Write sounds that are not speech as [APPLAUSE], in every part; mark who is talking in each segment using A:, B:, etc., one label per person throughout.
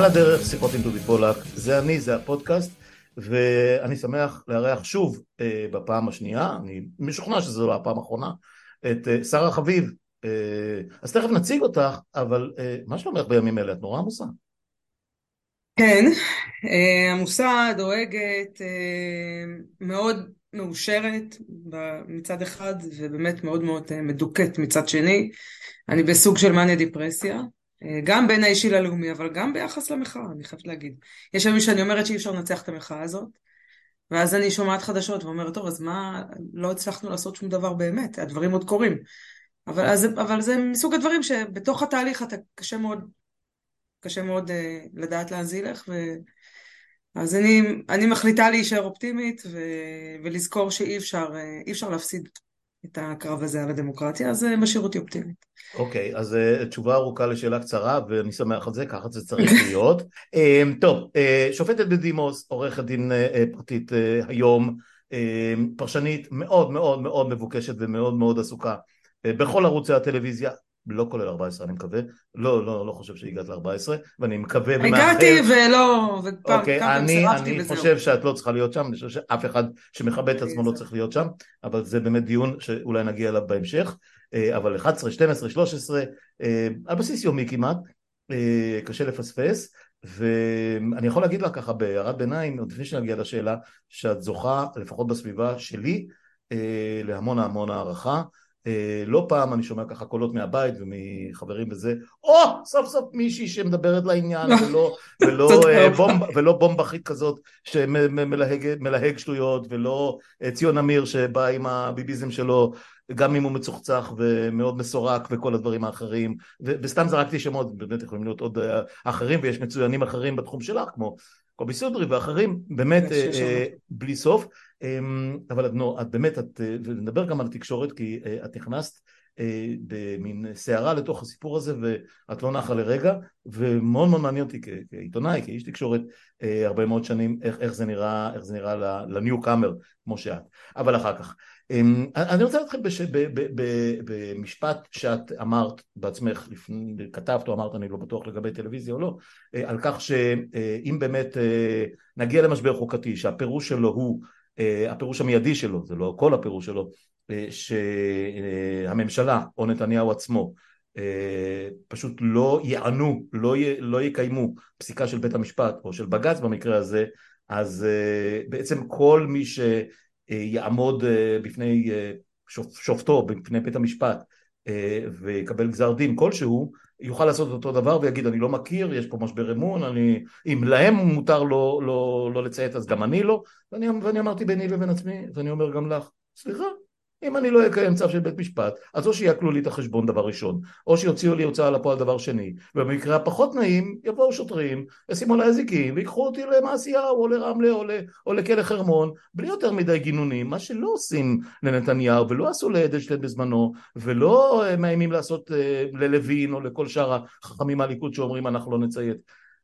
A: על הדרך, שיחות עם דודי פולק, זה אני, זה הפודקאסט, ואני שמח לארח שוב אה, בפעם השנייה, אני משוכנע שזו לא הפעם האחרונה, את אה, שרה חביב. אה, אז תכף נציג אותך, אבל אה, מה שלומך בימים אלה? את נורא עמוסה.
B: כן, אה, עמוסה, דואגת, אה, מאוד מאושרת מצד אחד, ובאמת מאוד מאוד אה, מדוכאת מצד שני. אני בסוג של מאניה דיפרסיה. אה, גם בין האישי ללאומי, אבל גם ביחס למחאה, אני חייבת להגיד. יש ימים שאני אומרת שאי אפשר לנצח את המחאה הזאת, ואז אני שומעת חדשות ואומרת, טוב, אז מה, לא הצלחנו לעשות שום דבר באמת, הדברים עוד קורים. אבל, אז, אבל זה מסוג הדברים שבתוך התהליך אתה קשה מאוד, קשה מאוד uh, לדעת לאן זה ילך, ו... אז אני, אני מחליטה להישאר אופטימית ו, ולזכור שאי אפשר, uh, אפשר להפסיד את הקרב הזה על הדמוקרטיה, אז משאיר אותי אופטימית.
A: אוקיי, אז uh, תשובה ארוכה לשאלה קצרה, ואני שמח על זה, ככה זה צריך [LAUGHS] להיות. uh, טוב, uh, שופטת בדימוס, עורכת דין uh, פרטית uh, היום, uh, פרשנית מאוד מאוד מאוד מבוקשת ומאוד מאוד עסוקה uh, בכל ערוצי הטלוויזיה, לא כולל 14 אני מקווה, לא, לא, לא חושב שהגעת ל-14, ואני מקווה
B: ומאחל... הגעתי ולא, ופעם
A: אוקיי, כמה אני, אני חושב שאת לא צריכה להיות שם, אני חושב שאף אחד שמכבד את עצמו לא צריך להיות שם, אבל זה באמת דיון שאולי נגיע אליו בהמשך, אה, אבל 11, 12, 13, על בסיס יומי כמעט, אה, קשה לפספס, ואני יכול להגיד לך ככה בהערת ביניים, עוד לפני שנגיע לשאלה, שאת זוכה, לפחות בסביבה שלי, אה, להמון המון הערכה. אה, לא פעם אני שומע ככה קולות מהבית ומחברים וזה, או סוף סוף מישהי שמדברת לעניין [LAUGHS] ולא, ולא, אה, בומב, ולא בומבכית כזאת שמלהג שטויות ולא אה, ציון אמיר שבא עם הביביזם שלו גם אם הוא מצוחצח ומאוד מסורק וכל הדברים האחרים וסתם זרקתי שמות באמת יכולים להיות עוד אחרים ויש מצוינים אחרים בתחום שלך כמו קובי סודרי ואחרים באמת בלי סוף. אמ, אבל את, נו, את באמת, את, אה, ונדבר גם על התקשורת כי אה, את נכנסת אה, במין סערה לתוך הסיפור הזה ואת לא נחה לרגע ומאוד מאוד מעניין אותי כעיתונאי, כאיש תקשורת הרבה מאוד שנים איך, איך זה נראה, איך זה נראה לניו קאמר כמו שאת, אבל אחר כך. אמ, אני רוצה להתחיל בש, במשפט שאת אמרת בעצמך, לפני, כתבת או אמרת אני לא בטוח לגבי טלוויזיה או לא, על כך שאם באמת נגיע למשבר חוקתי שהפירוש שלו הוא אה, הפירוש המיידי שלו, זה לא כל הפירוש שלו, אה, שהממשלה או נתניהו עצמו אה, פשוט לא יענו, לא, י, לא יקיימו פסיקה של בית המשפט או של בג"ץ במקרה הזה, אז בעצם כל מי שיעמוד בפני שופטו, בפני בית המשפט ויקבל גזר דין כלשהו, יוכל לעשות אותו דבר ויגיד אני לא מכיר, יש פה משבר אמון, אני, אם להם מותר לא, לא, לא לציית אז גם אני לא, ואני, ואני אמרתי ביני לבין עצמי, ואני אומר גם לך, סליחה, אם אני לא אקיים צו של בית משפט, אז או שיעקלו לי את החשבון דבר ראשון, או שיוציאו לי הוצאה לפועל דבר שני, ובמקרה הפחות נעים יבואו שוטרים, ישימו עליי אזיקים, ויקחו אותי למעשיהו או לרמלה או, או לכלא חרמון, בלי יותר מדי גינונים, מה שלא עושים לנתניהו ולא עשו לאדלשטיין בזמנו, ולא אה, מאיימים לעשות אה, ללוין או לכל שאר החכמים מהליכוד שאומרים אנחנו לא נציית.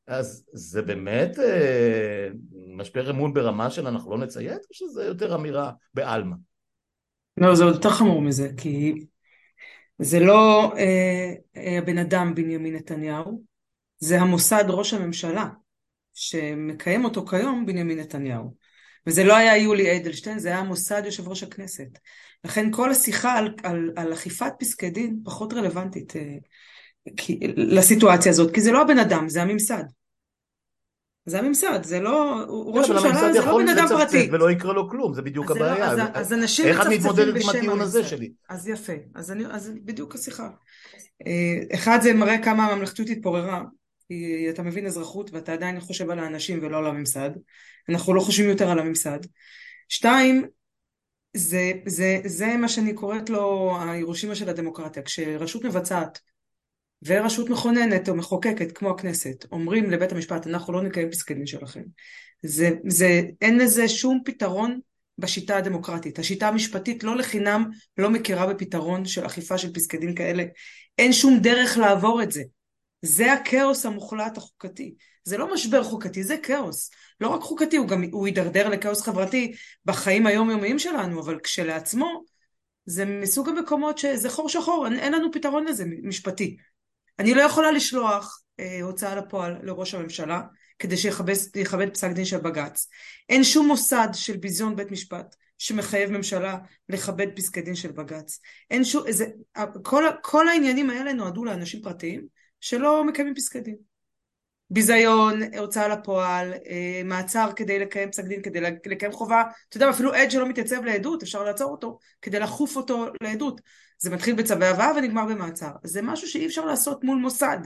A: אז זה באמת אה, משבר אמון ברמה של אנחנו לא נציית, או שזה יותר אמירה בעלמא?
B: לא, זה עוד יותר חמור מזה, כי זה לא אה, אה, הבן אדם בנימין נתניהו, זה המוסד ראש הממשלה, שמקיים אותו כיום בנימין נתניהו. וזה לא היה יולי אדלשטיין, זה היה המוסד יושב ראש הכנסת. לכן כל השיחה על, על, על אכיפת פסקי דין פחות רלוונטית אה, כי, לסיטואציה הזאת, כי זה לא הבן אדם, זה הממסד. זה הממסד, זה לא, ראש ממשלה זה לא בן אדם פרטי.
A: ולא יקרה לו כלום, זה בדיוק
B: אז
A: הבעיה.
B: אז, אז אנשים
A: איך את מתמודדת עם הטיעון הזה שלי?
B: אז יפה, אז, אני, אז בדיוק השיחה. אה, אחד זה מראה כמה הממלכתיות התפוררה, כי אתה מבין אזרחות ואתה עדיין חושב על האנשים ולא על הממסד. אנחנו לא חושבים יותר על הממסד. שתיים, זה, זה, זה מה שאני קוראת לו הירושימה של הדמוקרטיה. כשרשות מבצעת ורשות מכוננת או מחוקקת כמו הכנסת אומרים לבית המשפט אנחנו לא נקיים פסקי דין שלכם. זה, זה, אין לזה שום פתרון בשיטה הדמוקרטית. השיטה המשפטית לא לחינם לא מכירה בפתרון של אכיפה של פסקי דין כאלה. אין שום דרך לעבור את זה. זה הכאוס המוחלט החוקתי. זה לא משבר חוקתי זה כאוס. לא רק חוקתי הוא גם הוא יידרדר לכאוס חברתי בחיים היומיומיים שלנו אבל כשלעצמו זה מסוג המקומות שזה חור שחור אין, אין לנו פתרון לזה משפטי אני לא יכולה לשלוח אה, הוצאה לפועל לראש הממשלה כדי שיכבד פסק דין של בג"ץ. אין שום מוסד של ביזיון בית משפט שמחייב ממשלה לכבד פסקי דין של בג"ץ. אין שום, איזה, כל, כל העניינים האלה נועדו לאנשים פרטיים שלא מקיימים פסקי דין. ביזיון, הוצאה לפועל, אה, מעצר כדי לקיים פסק דין, כדי לקיים חובה, אתה יודע, אפילו עד שלא מתייצב לעדות, אפשר לעצור אותו כדי לחוף אותו לעדות. זה מתחיל בצווי הבאה ונגמר במעצר. זה משהו שאי אפשר לעשות מול מוסד.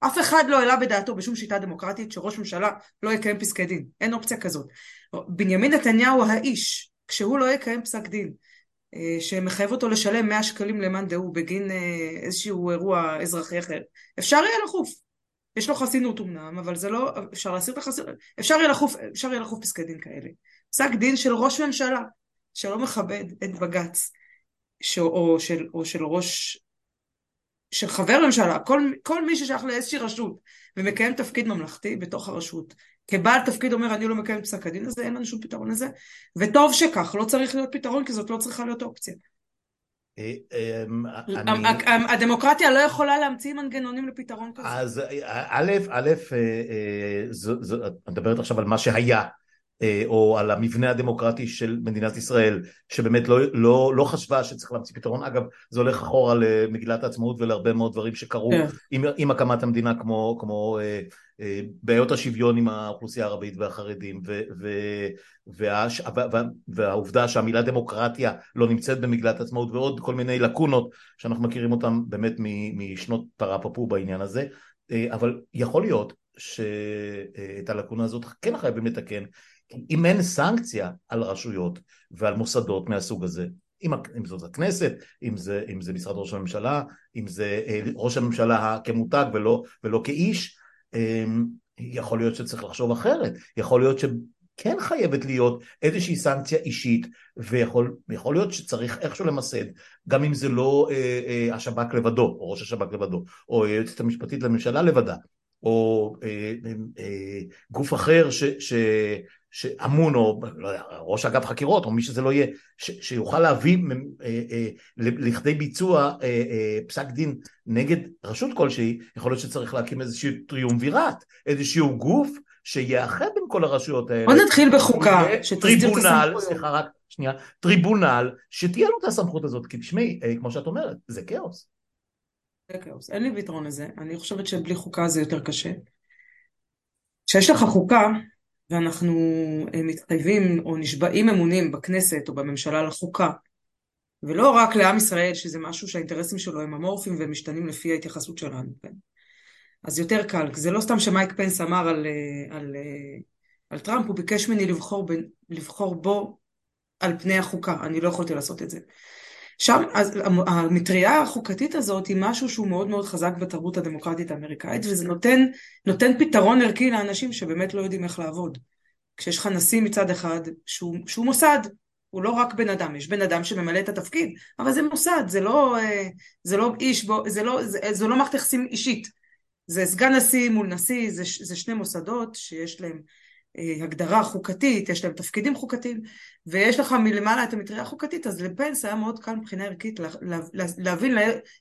B: אף אחד לא העלה בדעתו בשום שיטה דמוקרטית שראש ממשלה לא יקיים פסקי דין. אין אופציה כזאת. בנימין נתניהו האיש, כשהוא לא יקיים פסק דין, אה, שמחייב אותו לשלם 100 שקלים למאן דהוא בגין אה, איזשהו אירוע אזרחי אחר, אפשר יהיה לחוף. יש לו חסינות אמנם, אבל זה לא, אפשר להסיר את החסינות, אפשר יהיה לחוף, אפשר יהיה לחוף פסקי דין כאלה. פסק דין של ראש ממשלה, שלא מכבד את בג"ץ, ש... או, של, או של ראש, של חבר ממשלה, כל, כל מי ששייך לאיזושהי רשות ומקיים תפקיד ממלכתי בתוך הרשות, כבעל תפקיד אומר אני לא מקיים את פסק הדין הזה, אין לנו שום פתרון לזה, וטוב שכך, לא צריך להיות פתרון כי זאת לא צריכה להיות אופציה. אה, אמ, הדמוקרטיה לא יכולה להמציא מנגנונים לפתרון כזה.
A: אז א', א', אה, אה, את מדברת עכשיו על מה שהיה, או על המבנה הדמוקרטי של מדינת ישראל, שבאמת לא, לא, לא חשבה שצריך להמציא פתרון. אגב, זה הולך אחורה למגילת העצמאות ולהרבה מאוד דברים שקרו כן. עם, עם הקמת המדינה, כמו, כמו אה, בעיות השוויון עם האוכלוסייה הערבית והחרדים ו, ו, והש, וה, והעובדה שהמילה דמוקרטיה לא נמצאת במגילת עצמאות ועוד כל מיני לקונות שאנחנו מכירים אותן באמת משנות פרפפו בעניין הזה אה, אבל יכול להיות שאת הלקונה הזאת כן חייבים לתקן אם אין סנקציה על רשויות ועל מוסדות מהסוג הזה אם, אם זאת הכנסת, אם זה, אם זה משרד ראש הממשלה, אם זה אה, ראש הממשלה כמותג ולא, ולא כאיש, אמ, יכול להיות שצריך לחשוב אחרת, יכול להיות שכן חייבת להיות איזושהי סנקציה אישית ויכול להיות שצריך איכשהו למסד גם אם זה לא אה, אה, השב"כ לבדו או ראש השב"כ לבדו או היועצת המשפטית לממשלה לבדה או אה, אה, גוף אחר ש, ש, שאמון, או לא יודע, ראש אגף חקירות, או מי שזה לא יהיה, ש, שיוכל להביא אה, אה, לכדי ביצוע אה, אה, פסק דין נגד רשות כלשהי, יכול להיות שצריך להקים איזשהו טריומווירט, איזשהו גוף שיאחד בין כל הרשויות האלה.
B: בוא נתחיל בחוקה,
A: שתסדיר את הסמכויות. סליחה רק, שנייה, טריבונל, שתהיה לו את הסמכות הזאת, כי תשמעי, אה, כמו שאת אומרת, זה כאוס.
B: זה כאוס, אין לי פתרון לזה, אני חושבת שבלי חוקה זה יותר קשה. כשיש לך חוקה, ואנחנו אה, מתחייבים או נשבעים אמונים בכנסת או בממשלה לחוקה, ולא רק לעם ישראל, שזה משהו שהאינטרסים שלו הם אמורפיים ומשתנים לפי ההתייחסות שלנו, כן? אז יותר קל, זה לא סתם שמייק פנס אמר על, אה, על, אה, על טראמפ, הוא ביקש ממני לבחור, לבחור בו על פני החוקה, אני לא יכולתי לעשות את זה. שם, אז המטריה החוקתית הזאת היא משהו שהוא מאוד מאוד חזק בתרבות הדמוקרטית האמריקאית, וזה נותן, נותן פתרון ערכי לאנשים שבאמת לא יודעים איך לעבוד. כשיש לך נשיא מצד אחד שהוא, שהוא מוסד, הוא לא רק בן אדם, יש בן אדם שממלא את התפקיד, אבל זה מוסד, זה לא, אה, זה לא איש, זה לא, זה, זה לא מערכת יחסים אישית. זה סגן נשיא מול נשיא, זה, זה שני מוסדות שיש להם הגדרה חוקתית, יש להם תפקידים חוקתיים, ויש לך מלמעלה את המטריה החוקתית, אז לפנס היה מאוד קל מבחינה ערכית להבין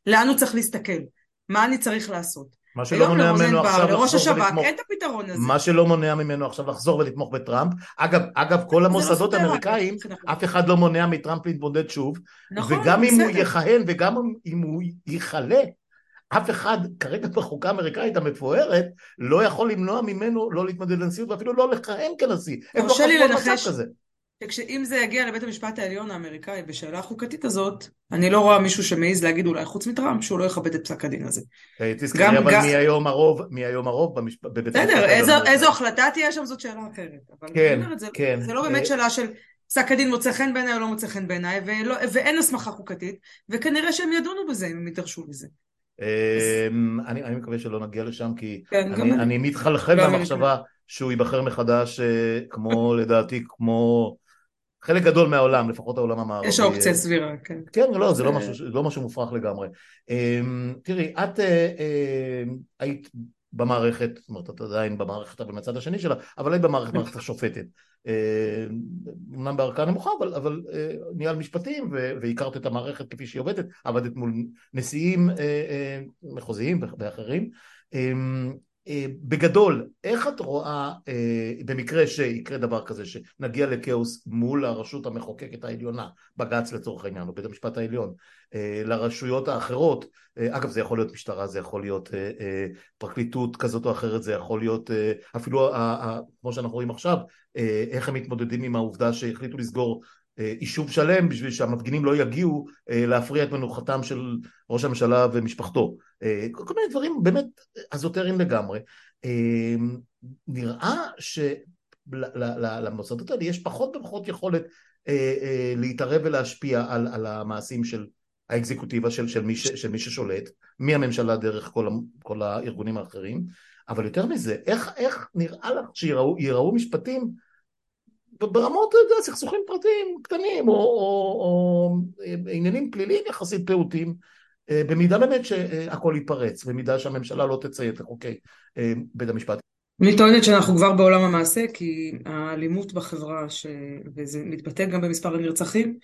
B: לאן הוא צריך להסתכל, מה אני צריך לעשות.
A: מה שלא מונע ממנו עכשיו
B: לראש השב"כ אין את הפתרון הזה.
A: מה שלא מונע ממנו עכשיו לחזור ולתמוך בטראמפ. אגב, אגב כל לא המוסדות האמריקאים, אף אחד לא מונע מטראמפ להתמודד שוב. נכון, וגם אם הוא יכהן וגם אם הוא ייכלה, אף אחד כרגע בחוקה האמריקאית המפוארת לא יכול למנוע ממנו לא להתמודד לנשיאות ואפילו לא לכהן כנשיא.
B: תרשה לי לנחש שאם זה יגיע לבית המשפט העליון האמריקאי בשאלה החוקתית הזאת, אני לא רואה מישהו שמעז להגיד אולי חוץ מטראמפ שהוא לא יכבד את פסק הדין הזה.
A: תזכרי אבל מי היום הרוב, מי היום הרוב בבית
B: המשפט. בסדר, איזו החלטה תהיה שם זאת שאלה אחרת.
A: כן, כן.
B: זה לא באמת אה, שאלה של פסק הדין מוצא חן בעיניי או לא מוצא חן בעיניי, ואין הסמכה חוקתית, וכנראה שהם ידונו בזה אם הם יידרשו לזה.
A: אמ, אני, אני מקווה שלא נגיע לשם כי כן, אני, אני מתחלחל במחשבה שהוא ייבחר מחדש אה, כמו לדעתי כמו חלק גדול מהעולם לפחות העולם המערבי.
B: יש אופציה סבירה, כן.
A: כן, לא, זה לא משהו, לא משהו מופרך לגמרי. אמ, תראי, את אה, אה, היית במערכת, זאת אומרת אתה עדיין במערכת אבל מהצד השני שלה, אבל היא במערכת מערכת השופטת. אומנם בערכאה נמוכה אבל, אבל ניהל משפטים והכרת את המערכת כפי שהיא עובדת, עבדת מול נשיאים מחוזיים ואחרים. אה, בגדול, איך את רואה אה, במקרה שיקרה דבר כזה, שנגיע לכאוס מול הרשות המחוקקת העליונה, בג"ץ לצורך העניין, או בית המשפט העליון, אה, לרשויות האחרות, אגב זה יכול להיות משטרה, זה יכול להיות פרקליטות כזאת או אחרת, זה יכול להיות אפילו כמו שאנחנו רואים עכשיו, איך הם מתמודדים עם העובדה שהחליטו לסגור יישוב שלם בשביל שהמפגינים לא יגיעו להפריע את מנוחתם של ראש הממשלה ומשפחתו אה, כל מיני דברים באמת אזוטריים לגמרי. אה, נראה שלמוסדות האלה יש פחות ופחות יכולת אה, להתערב ולהשפיע על, על המעשים של האקזקוטיבה של, של, מי, ש, של מי ששולט, מהממשלה דרך כל, כל הארגונים האחרים, אבל יותר מזה, איך, איך נראה לך שיראו משפטים ברמות, אתה יודע, סכסוכים פרטיים קטנים, או, או, או עניינים פליליים יחסית פעוטים, אה, במידה באמת שהכל ייפרץ, במידה שהממשלה לא תציית לחוקי אה, בית המשפט.
B: אני טוענת שאנחנו כבר בעולם המעשה, כי האלימות בחברה, ש... וזה מתבטא גם במספר הנרצחים,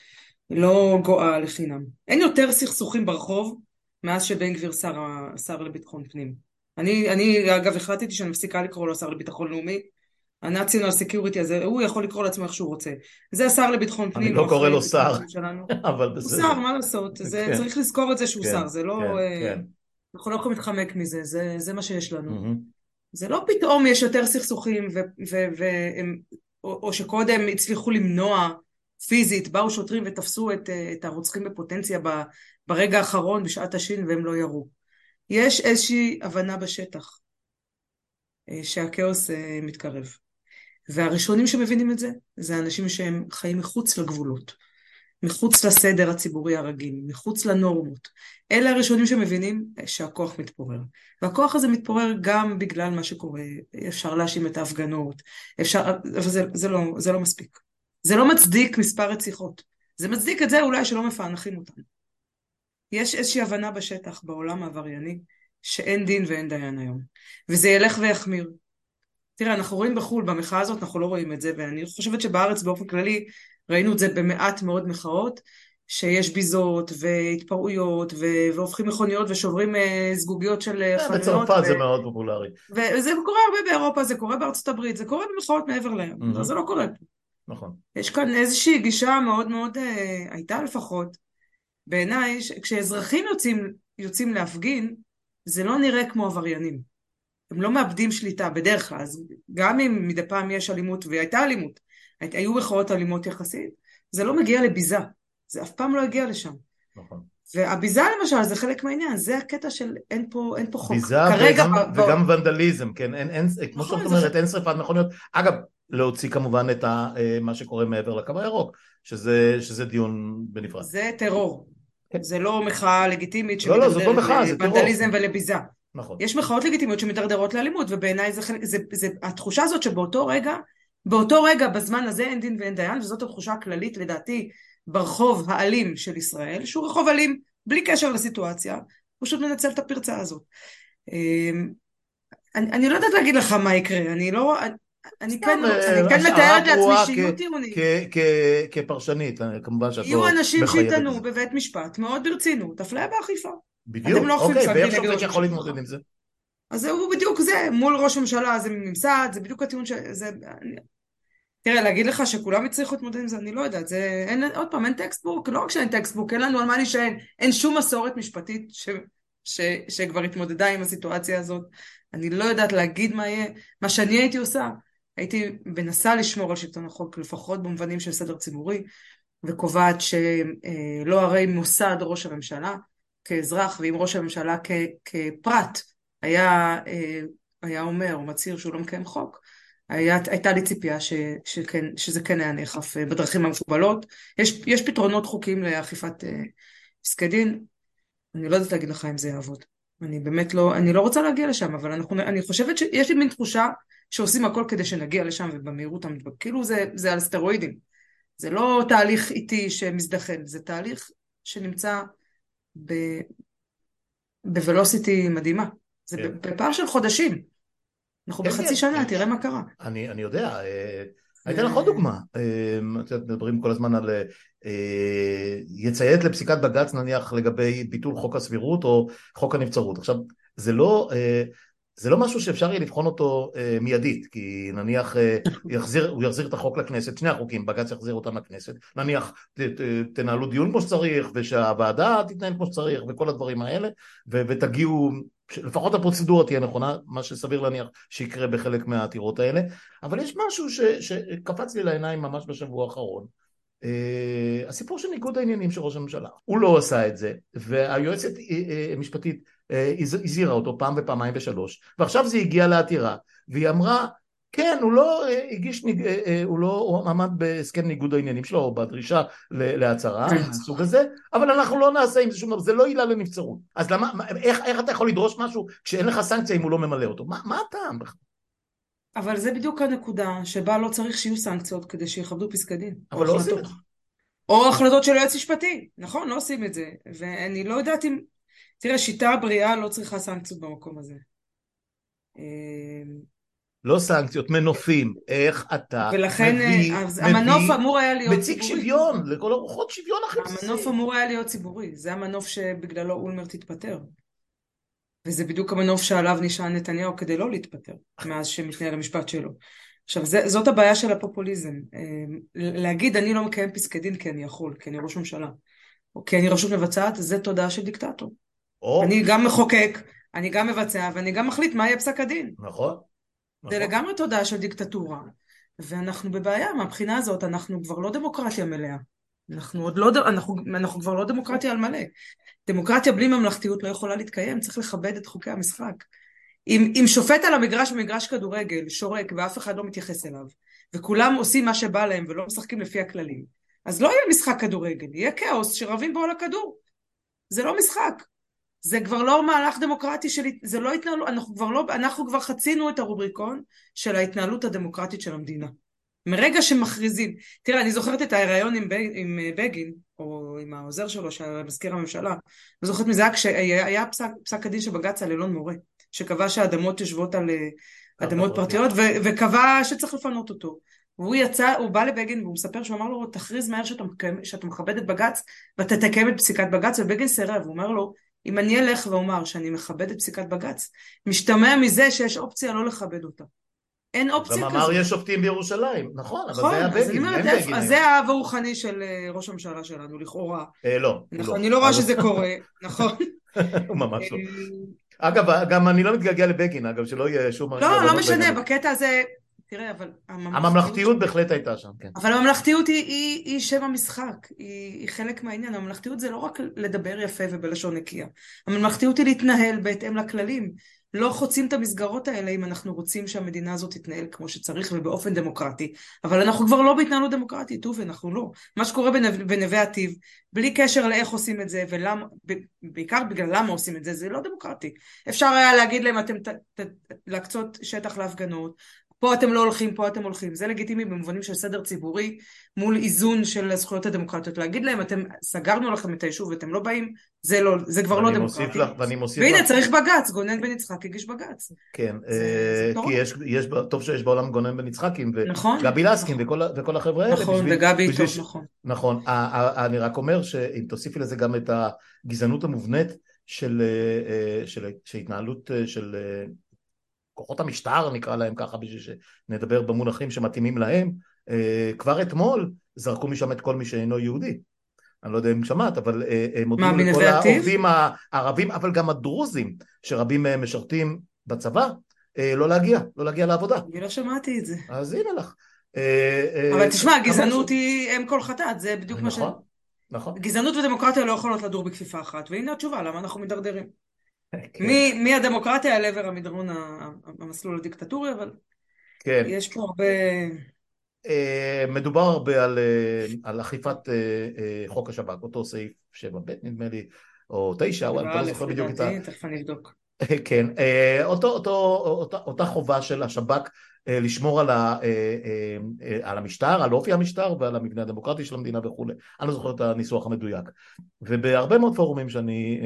B: לא גואה לחינם. אין יותר סכסוכים ברחוב מאז שבן גביר שר, שר לביטחון פנים. אני, אני אגב החלטתי שאני מפסיקה לקרוא לו שר לביטחון לאומי, ה-National Security הזה, הוא יכול לקרוא לעצמו איך שהוא רוצה. זה השר לביטחון פנים.
A: אני לא קורא לו שר, [LAUGHS] אבל
B: בסדר. הוא שר, מה לעשות? זה, כן. צריך לזכור את זה שהוא כן, שר, זה לא... כן, אה, כן. אנחנו לא יכולים להתחמק מזה, זה, זה מה שיש לנו. Mm-hmm. זה לא פתאום יש יותר סכסוכים, ו, ו, ו, או, או שקודם הצליחו למנוע פיזית, באו שוטרים ותפסו את, אה, את הרוצחים בפוטנציה ב, ברגע האחרון, בשעת השין, והם לא ירו. יש איזושהי הבנה בשטח אה, שהכאוס מתקרב. והראשונים שמבינים את זה, זה אנשים שהם חיים מחוץ לגבולות, מחוץ לסדר הציבורי הרגיל, מחוץ לנורמות. אלה הראשונים שמבינים שהכוח מתפורר. והכוח הזה מתפורר גם בגלל מה שקורה. אפשר להאשים את ההפגנות, אפשר, אבל זה, זה, לא, זה לא מספיק. זה לא מצדיק מספר רציחות. זה מצדיק את זה אולי שלא מפענחים אותנו. יש איזושהי הבנה בשטח, בעולם העברייני, שאין דין ואין דיין היום. וזה ילך ויחמיר. תראה, אנחנו רואים בחו"ל, במחאה הזאת אנחנו לא רואים את זה, ואני חושבת שבארץ באופן כללי ראינו את זה במעט מאוד מחאות, שיש ביזות והתפרעויות ו- והופכים מכוניות ושוברים uh, זגוגיות של uh, חנויות.
A: בצרפת ו- זה מאוד פופולרי.
B: וזה קורה הרבה באירופה, זה קורה בארצות הברית, זה קורה במחאות מעבר לים, mm-hmm. זה לא קורה פה.
A: נכון.
B: יש כאן איזושהי גישה מאוד מאוד, uh, הייתה לפחות, בעיניי, כשאזרחים יוצאים, יוצאים להפגין, זה לא נראה כמו עבריינים. הם לא מאבדים שליטה בדרך כלל, אז גם אם מדי פעם יש אלימות, והייתה אלימות, היו מחאות אלימות יחסית, זה לא מגיע לביזה, זה אף פעם לא הגיע לשם. נכון. והביזה למשל זה חלק מהעניין, זה הקטע של אין פה, אין פה חוק.
A: ביזה וגם, ב... וגם ונדליזם, כן, אין, אין, כמו נכון, שאת אומרת, זה... אין שרפת מכוניות. אגב, להוציא כמובן את ה, אה, מה שקורה מעבר לקו הירוק, שזה, שזה דיון בנפרד.
B: זה טרור. כן. זה לא מחאה לגיטימית
A: לא, לא, זאת לא מחאה, זה טרור.
B: ונדליזם ולביזה. נכון. יש מחאות לגיטימיות שמתדרדרות לאלימות, ובעיניי זה זה, זה התחושה הזאת שבאותו רגע, באותו רגע, בזמן הזה אין דין ואין דיין, וזאת התחושה הכללית לדעתי ברחוב האלים של ישראל, שהוא רחוב אלים בלי קשר לסיטואציה, הוא פשוט מנצל את הפרצה הזאת. אמ, אני, אני לא יודעת להגיד לך מה יקרה, אני לא... אני כן, אה, אני כן מתארת לעצמי שיהיו טיעונים.
A: כפרשנית, כמובן שאת לא
B: מחייבת. יהיו אנשים שיטענו בבית משפט מאוד ברצינות, אפליה באכיפה.
A: בדיוק, לא אוקיי, ואיך שופט יכול להתמודד עם זה?
B: אז זהו בדיוק זה, מול ראש הממשלה זה ממסד, זה בדיוק הטיעון שזה... תראה, להגיד לך שכולם יצליחו להתמודד עם זה, אני לא יודעת, זה... אין, עוד פעם, אין textbook, לא רק שאין textbook, אין לנו על מה להישען, אין שום מסורת משפטית ש... ש... שכבר התמודדה עם הסיטואציה הזאת. אני לא יודעת להגיד מה יהיה. מה שאני הייתי עושה, הייתי מנסה לשמור על שלטון החוק, לפחות במובנים של סדר ציבורי, וקובעת שלא הרי מוסד ראש הממשלה, כאזרח ועם ראש הממשלה כ, כפרט היה, אה, היה אומר או מצהיר שהוא לא מקיים חוק, היה, הייתה לי ציפייה ש, שכן, שזה כן היה נאכף אה, בדרכים המקובלות. יש, יש פתרונות חוקיים לאכיפת אה, פסקי דין, אני לא יודעת להגיד לך אם זה יעבוד. אני באמת לא, אני לא רוצה להגיע לשם, אבל אנחנו, אני חושבת שיש לי מין תחושה שעושים הכל כדי שנגיע לשם ובמהירות המדבק. כאילו זה, זה על סטרואידים. זה לא תהליך איטי שמזדחל, זה תהליך שנמצא בוולוסיטי מדהימה. זה כן. בפער של חודשים. אנחנו כן, בחצי כן, שנה. תראה מה קרה.
A: אני, אני יודע, אני אתן לך עוד דוגמה, יודעת, מדברים כל הזמן על יציית לפסיקת בג"ץ נניח לגבי ביטול חוק הסבירות או חוק הנבצרות. עכשיו, זה לא, זה לא משהו שאפשר יהיה לבחון אותו אה, מיידית, כי נניח אה, יחזיר, הוא יחזיר את החוק לכנסת, שני החוקים, בג"ץ יחזיר אותם לכנסת, נניח ת, ת, תנהלו דיון כמו שצריך, ושהוועדה תתנהל כמו שצריך, וכל הדברים האלה, ו, ותגיעו, לפחות הפרוצדורה תהיה נכונה, מה שסביר להניח שיקרה בחלק מהעתירות האלה, אבל יש משהו ש, שקפץ לי לעיניים ממש בשבוע האחרון, Uh, הסיפור של ניגוד העניינים של ראש הממשלה. הוא לא עשה את זה, והיועצת המשפטית uh, uh, הזהירה אותו פעם ופעמיים ושלוש, ועכשיו זה הגיע לעתירה, והיא אמרה, כן, הוא לא אה, הגיש, אה, אה, הוא לא הוא עמד בהסכם ניגוד העניינים שלו, או בדרישה להצהרה, מהסוג כן. הזה, אבל אנחנו לא נעשה עם זה שום דבר, זה לא עילה לנבצרות. אז למה, איך, איך אתה יכול לדרוש משהו כשאין לך סנקציה אם הוא לא ממלא אותו? מה, מה הטעם בכלל?
B: אבל זה בדיוק הנקודה שבה לא צריך שיהיו סנקציות כדי שיכבדו פסקי דין.
A: אבל לא עושים את זה.
B: או החלטות של יועץ משפטי, נכון, לא עושים את זה. ואני לא יודעת אם תראה, שיטה בריאה לא צריכה סנקציות במקום הזה.
A: אמ, לא סנקציות, מנופים, איך אתה
B: ולכן, מביא, אז מביא, המנוף אמור היה להיות
A: מציג ציבורי. מציג שוויון, לכל הרוחות שוויון הכי
B: בסיסי. המנוף אמור היה להיות ציבורי, זה המנוף שבגללו אולמרט התפטר. וזה בדיוק המנוף שעליו נשען נתניהו כדי לא להתפטר, מאז שמתנהל המשפט שלו. עכשיו, זה, זאת הבעיה של הפופוליזם. אמ, להגיד אני לא מקיים פסקי דין כי אני יכול, כי אני ראש ממשלה, או כי אני רשות מבצעת, זה תודעה של דיקטטור. או... אני גם מחוקק, אני גם מבצע, ואני גם מחליט מה יהיה פסק הדין.
A: נכון.
B: נכון. זה לגמרי תודעה של דיקטטורה. ואנחנו בבעיה מהבחינה הזאת, אנחנו כבר לא דמוקרטיה מלאה. אנחנו עוד לא, אנחנו, אנחנו כבר לא דמוקרטיה על מלא. דמוקרטיה בלי ממלכתיות לא יכולה להתקיים, צריך לכבד את חוקי המשחק. אם, אם שופט על המגרש במגרש כדורגל שורק ואף אחד לא מתייחס אליו, וכולם עושים מה שבא להם ולא משחקים לפי הכללים, אז לא יהיה משחק כדורגל, יהיה כאוס שרבים בו על הכדור. זה לא משחק. זה כבר לא מהלך דמוקרטי של, זה לא התנהלות, אנחנו כבר לא, אנחנו כבר חצינו את הרובריקון של ההתנהלות הדמוקרטית של המדינה. מרגע שמכריזים, תראה, אני זוכרת את ההיריון עם, עם אה, בגין, או עם העוזר שלו, שהיה מזכיר הממשלה, אני זוכרת מזה היה כשהיה פסק, פסק הדין של בג"ץ על אלון מורה, שקבע שהאדמות יושבות על אה, אדמות פרטיות, ו, וקבע שצריך לפנות אותו. והוא יצא, הוא בא לבגין והוא מספר שהוא אמר לו, תכריז מהר שאתה, שאתה מכבד את בג"ץ ואתה תקיים את פסיקת בג"ץ, ובגין סירב, הוא אומר לו, אם אני אלך ואומר שאני מכבד את פסיקת בג"ץ, משתמע מזה שיש אופציה לא לכבד אותה. אין אופציה כזאת.
A: גם אמר יש שופטים בירושלים, נכון, אבל נכון, זה היה בגין,
B: אין בגין. אז זה האב הרוחני של אה, ראש הממשלה שלנו, לכאורה.
A: אה, לא.
B: נכון, אני לא רואה שזה קורה, [LAUGHS] נכון.
A: ממש לא. אה, אגב, גם אני לא מתגעגע לבגין, אגב, שלא יהיה שום...
B: לא, לא משנה, בקטע הזה, תראה, אבל...
A: הממלכתיות, הממלכתיות בהחלט הייתה שם, כן.
B: אבל הממלכתיות היא, היא, היא שם המשחק, היא, היא חלק מהעניין. הממלכתיות זה לא רק לדבר יפה ובלשון נקייה. הממלכתיות היא להתנהל בהתאם לכללים. לא חוצים את המסגרות האלה אם אנחנו רוצים שהמדינה הזאת תתנהל כמו שצריך ובאופן דמוקרטי. אבל אנחנו כבר לא בהתנהלות דמוקרטית, טוב, אנחנו לא. מה שקורה בנו, בנווה עתיב, בלי קשר לאיך עושים את זה, ולמה, בעיקר בגלל למה עושים את זה, זה לא דמוקרטי. אפשר היה להגיד להם, אתם ת, ת, להקצות שטח להפגנות, פה אתם לא הולכים, פה אתם הולכים. זה לגיטימי במובנים של סדר ציבורי מול איזון של הזכויות הדמוקרטיות. להגיד להם, אתם, סגרנו לכם את היישוב ואתם לא באים, זה, לא, זה כבר לא דמוקרטי. לך,
A: ואני מוסיף
B: והנה, לך... צריך בג"ץ, גונן בן יצחק הגיש בג"ץ.
A: כן, זה, אה, זה כי יש, יש, טוב שיש בעולם גונן בן יצחקים, וגבי נכון, לסקין נכון. וכל, וכל החבר'ה האלה.
B: נכון, בשביל, וגבי איתו, ש... נכון.
A: נכון, אני רק אומר שאם תוסיפי לזה גם את הגזענות המובנית של, אה, אה, של, של התנהלות של כוחות המשטר נקרא להם ככה בשביל שנדבר במונחים שמתאימים להם, אה, כבר אתמול זרקו משם את כל מי שאינו יהודי. אני לא יודע אם שמעת, אבל אה, הם הודיעו לכל העובדים הערבים, אבל גם הדרוזים, שרבים מהם משרתים בצבא, אה, לא להגיע, לא להגיע לעבודה.
B: אני לא שמעתי את זה.
A: אז הנה לך.
B: אבל תשמע, גזענות היא אם כל חטאת, זה בדיוק מה ש...
A: נכון, נכון.
B: גזענות ודמוקרטיה לא יכולות לדור בכפיפה אחת, והנה התשובה, למה אנחנו מידרדרים. כן. מהדמוקרטיה אל עבר המדרון המסלול הדיקטטורי, אבל כן. יש פה הרבה...
A: אה, מדובר הרבה על, אה, על אכיפת אה, חוק השב"כ, אותו סעיף 7ב נדמה לי, או 9, אבל אני לא זוכר בדיוק את ה...
B: תכף אני אבדוק.
A: כן, אותו, אותו, אותה, אותה חובה של השב"כ לשמור על, ה, על המשטר, על אופי המשטר ועל המבנה הדמוקרטי של המדינה וכולי. אני לא זוכר את הניסוח המדויק. ובהרבה מאוד פורומים שאני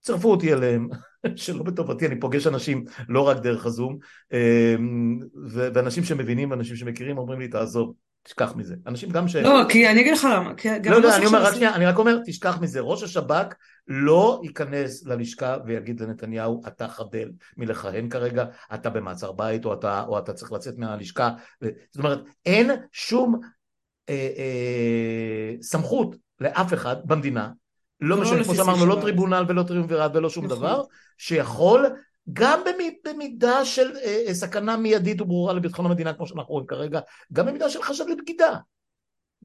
A: צרפו אותי אליהם, [LAUGHS] שלא בטובתי, אני פוגש אנשים לא רק דרך הזום, אמ, ואנשים שמבינים ואנשים שמכירים אומרים לי תעזוב, תשכח מזה. אנשים גם ש...
B: לא, כי אני אגיד לך למה.
A: לא, לא, אני אומר, רק שנייה, אני רק אומר, תשכח מזה. ראש השב"כ לא ייכנס ללשכה ויגיד לנתניהו, אתה חדל מלכהן כרגע, אתה במעצר בית, או אתה, או אתה צריך לצאת מהלשכה. זאת אומרת, אין שום אה, אה, סמכות לאף אחד במדינה, לא, לא משנה, כמו שאמרנו, לא טריבונל ולא טריומווירט ולא שום נכון. דבר, שיכול גם במידה של אה, אה, סכנה מיידית וברורה לביטחון המדינה, כמו שאנחנו רואים כרגע, גם במידה של חשד לבגידה.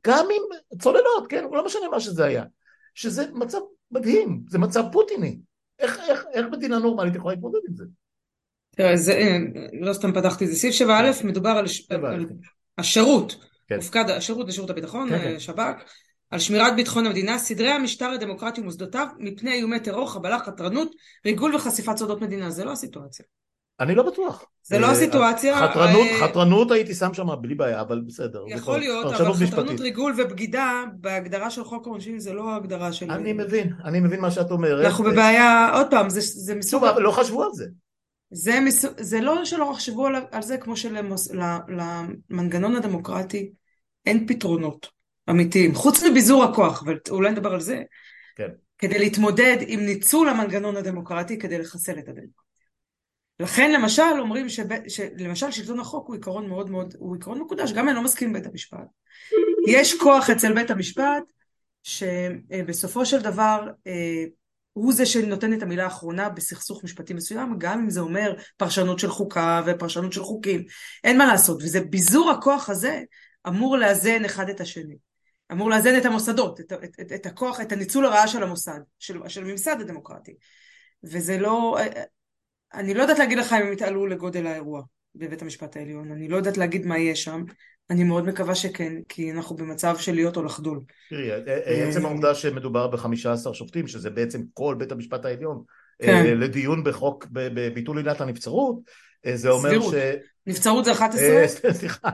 A: גם עם צוללות, כן? לא משנה מה שזה היה. שזה מצב מדהים, זה מצב פוטיני. איך, איך, איך מדינה נורמלית יכולה להתמודד עם זה?
B: תראה, זה, אה, לא סתם פתחתי את זה. סעיף 7א מדובר על, על, השירות. כן. הופקד השירות לשירות הביטחון, כן, כן. שב"כ. על שמירת ביטחון המדינה, סדרי המשטר הדמוקרטי ומוסדותיו מפני איומי טרור, חבלה, חתרנות, ריגול וחשיפת סודות מדינה. זה לא הסיטואציה.
A: אני לא בטוח.
B: זה לא הסיטואציה.
A: חתרנות, אה, חתרנות הייתי שם שם בלי בעיה, אבל בסדר.
B: יכול להיות, אבל חתרנות, ריגול ובגידה, בהגדרה של חוק העונשין זה לא הגדרה של...
A: אני מבין, אני מבין מה שאת אומרת.
B: אנחנו בבעיה, עוד פעם, זה מסוג...
A: טוב, אבל לא חשבו על זה.
B: זה, לא שלא חשבו על, על זה, כמו שלמנגנון הדמוקרטי אין פתרונות. אמיתיים, חוץ מביזור הכוח, ואולי נדבר על זה, כן. כדי להתמודד עם ניצול המנגנון הדמוקרטי כדי לחסל את הדמוקרטיה. לכן למשל אומרים שב, שלמשל שלטון החוק הוא עיקרון מאוד מאוד, הוא עיקרון מקודש, גם אני לא מסכים עם בית המשפט. יש כוח אצל בית המשפט שבסופו של דבר אה, הוא זה שנותן את המילה האחרונה בסכסוך משפטי מסוים, גם אם זה אומר פרשנות של חוקה ופרשנות של חוקים. אין מה לעשות, וזה ביזור הכוח הזה אמור לאזן אחד את השני. אמור לאזן את המוסדות, את, את, את, את הכוח, את הניצול הרעה של המוסד, של, של הממסד הדמוקרטי. וזה לא, אני לא יודעת להגיד לך אם הם יתעלו לגודל האירוע בבית המשפט העליון, אני לא יודעת להגיד מה יהיה שם, אני מאוד מקווה שכן, כי אנחנו במצב של להיות או לחדול.
A: תראי, עצם העובדה שמדובר ב-15 שופטים, שזה בעצם כל בית המשפט העליון, כן. לדיון בחוק, בביטול עילת הנבצרות, זה אומר
B: סבירות. ש... נבצרות זה 11?
A: אה, [LAUGHS] סליחה,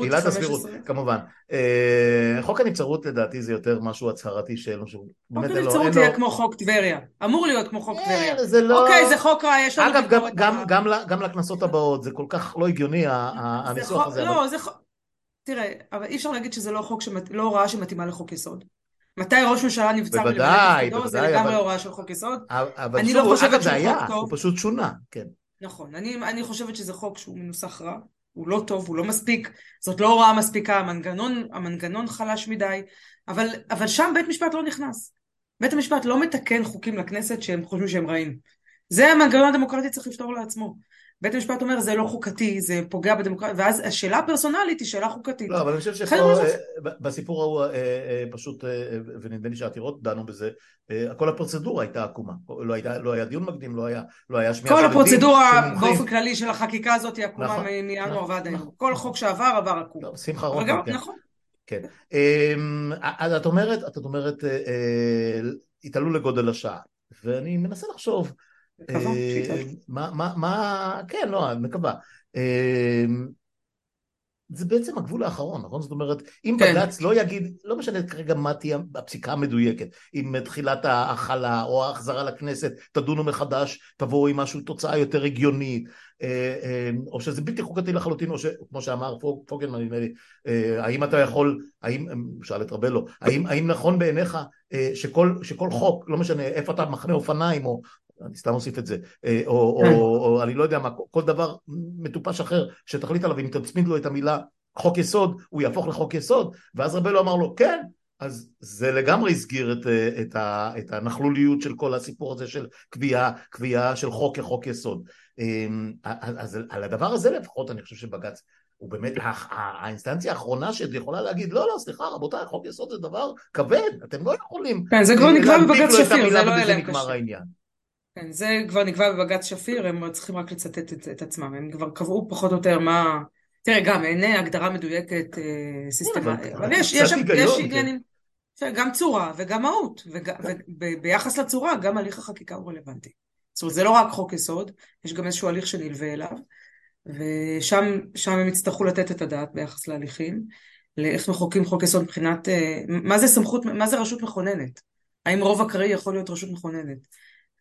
A: עילת הסבירות, כמובן. אה, חוק הנבצרות לדעתי זה יותר משהו הצהרתי שאין
B: חוק הנבצרות יהיה כמו חוק טבריה. אמור להיות כמו חוק אה, טבריה. לא- אוקיי, זה חוק רע, יש לנו.
A: אגב, גם לכנסות הבאות, זה כל כך לא הגיוני הניסוח הזה.
B: לא, זה חוק... תראה, אבל אי אפשר להגיד שזה לא חוק, לא הוראה שמתאימה לחוק יסוד. מתי ראש ממשלה נבצר
A: מלמלא תפקידו,
B: זה לגמרי הוראה של חוק יסוד.
A: אבל שוב, אגב זה היה, הוא פשוט שונה, כן.
B: נכון, אני, אני חושבת שזה חוק שהוא מנוסח רע, הוא לא טוב, הוא לא מספיק, זאת לא הוראה מספיקה, המנגנון, המנגנון חלש מדי, אבל, אבל שם בית משפט לא נכנס. בית המשפט לא מתקן חוקים לכנסת שהם חושבים שהם רעים. זה המנגנון הדמוקרטי צריך לפתור לעצמו. בית המשפט אומר זה לא חוקתי, זה פוגע בדמוקרטיה, ואז השאלה הפרסונלית היא שאלה חוקתית.
A: לא, אבל אני חושב שפה, אה, בסיפור ההוא, אה, אה, פשוט, ונדמה לי שהעתירות דנו בזה, כל הפרוצדורה הייתה עקומה. לא, הייתה, לא היה דיון מקדים, לא היה, לא היה שמיעה
B: של. כל הפרוצדורה באופן כללי של החקיקה הזאת היא עקומה נכון, מינואר נכון, ועד היום. נכון. כל חוק שעבר עבר עקום. לא,
A: שמחה רוטמן, כן. נכון. כן. אמ, אז את אומרת, את אומרת, התעלו לגודל השעה, ואני מנסה לחשוב, מה, מה, מה, כן, לא, אני מקווה. אה, זה בעצם הגבול האחרון, נכון? זאת אומרת, אם כן. בג"ץ לא יגיד, לא משנה כרגע מה תהיה הפסיקה המדויקת, אם תחילת ההכלה או ההחזרה לכנסת, תדונו מחדש, תבואו עם משהו, תוצאה יותר הגיונית, אה, או שזה בלתי חוקתי לחלוטין, או שכמו שאמר פוגלמן, נדמה לי, האם אתה יכול, האם, שאל את רבלו, האם, האם נכון בעיניך שכל, שכל חוק, לא משנה איפה אתה מחנה אופניים, או, אני סתם אוסיף את זה, אה, או, או, כן. או, או אני לא יודע מה, כל דבר מטופש אחר שתחליט עליו, אם תצמיד לו את המילה חוק יסוד, הוא יהפוך לחוק יסוד, ואז רבלו אמר לו, כן, אז זה לגמרי הסגיר את, אה, את, ה, את הנכלוליות של כל הסיפור הזה של קביעה, קביעה של חוק כחוק יסוד. אמ, אז על הדבר הזה לפחות אני חושב שבג"ץ הוא באמת האינסטנציה האחרונה שיכולה להגיד לא לא סליחה רבותיי חוק יסוד זה דבר כבד אתם לא יכולים
B: כן זה כבר נקבע בבג"ץ שפיר זה לא
A: אלה העניין
B: כן, זה כבר נקבע בבג"ץ שפיר, הם צריכים רק לצטט את, את עצמם, הם כבר קבעו פחות או יותר מה... תראה, גם אין הגדרה מדויקת אה, סיסטמטית, אבל יש, יש, יש כן. עניינים, גם צורה וגם מהות, וביחס לצורה גם הליך החקיקה הוא רלוונטי. זאת אומרת, זה לא רק חוק יסוד, יש גם איזשהו הליך שנלווה אליו, ושם הם יצטרכו לתת את הדעת ביחס להליכים, לאיך מחוקקים חוק יסוד מבחינת, אה, מה זה סמכות, מה זה רשות מכוננת? האם רוב אקראי יכול להיות רשות מכוננת?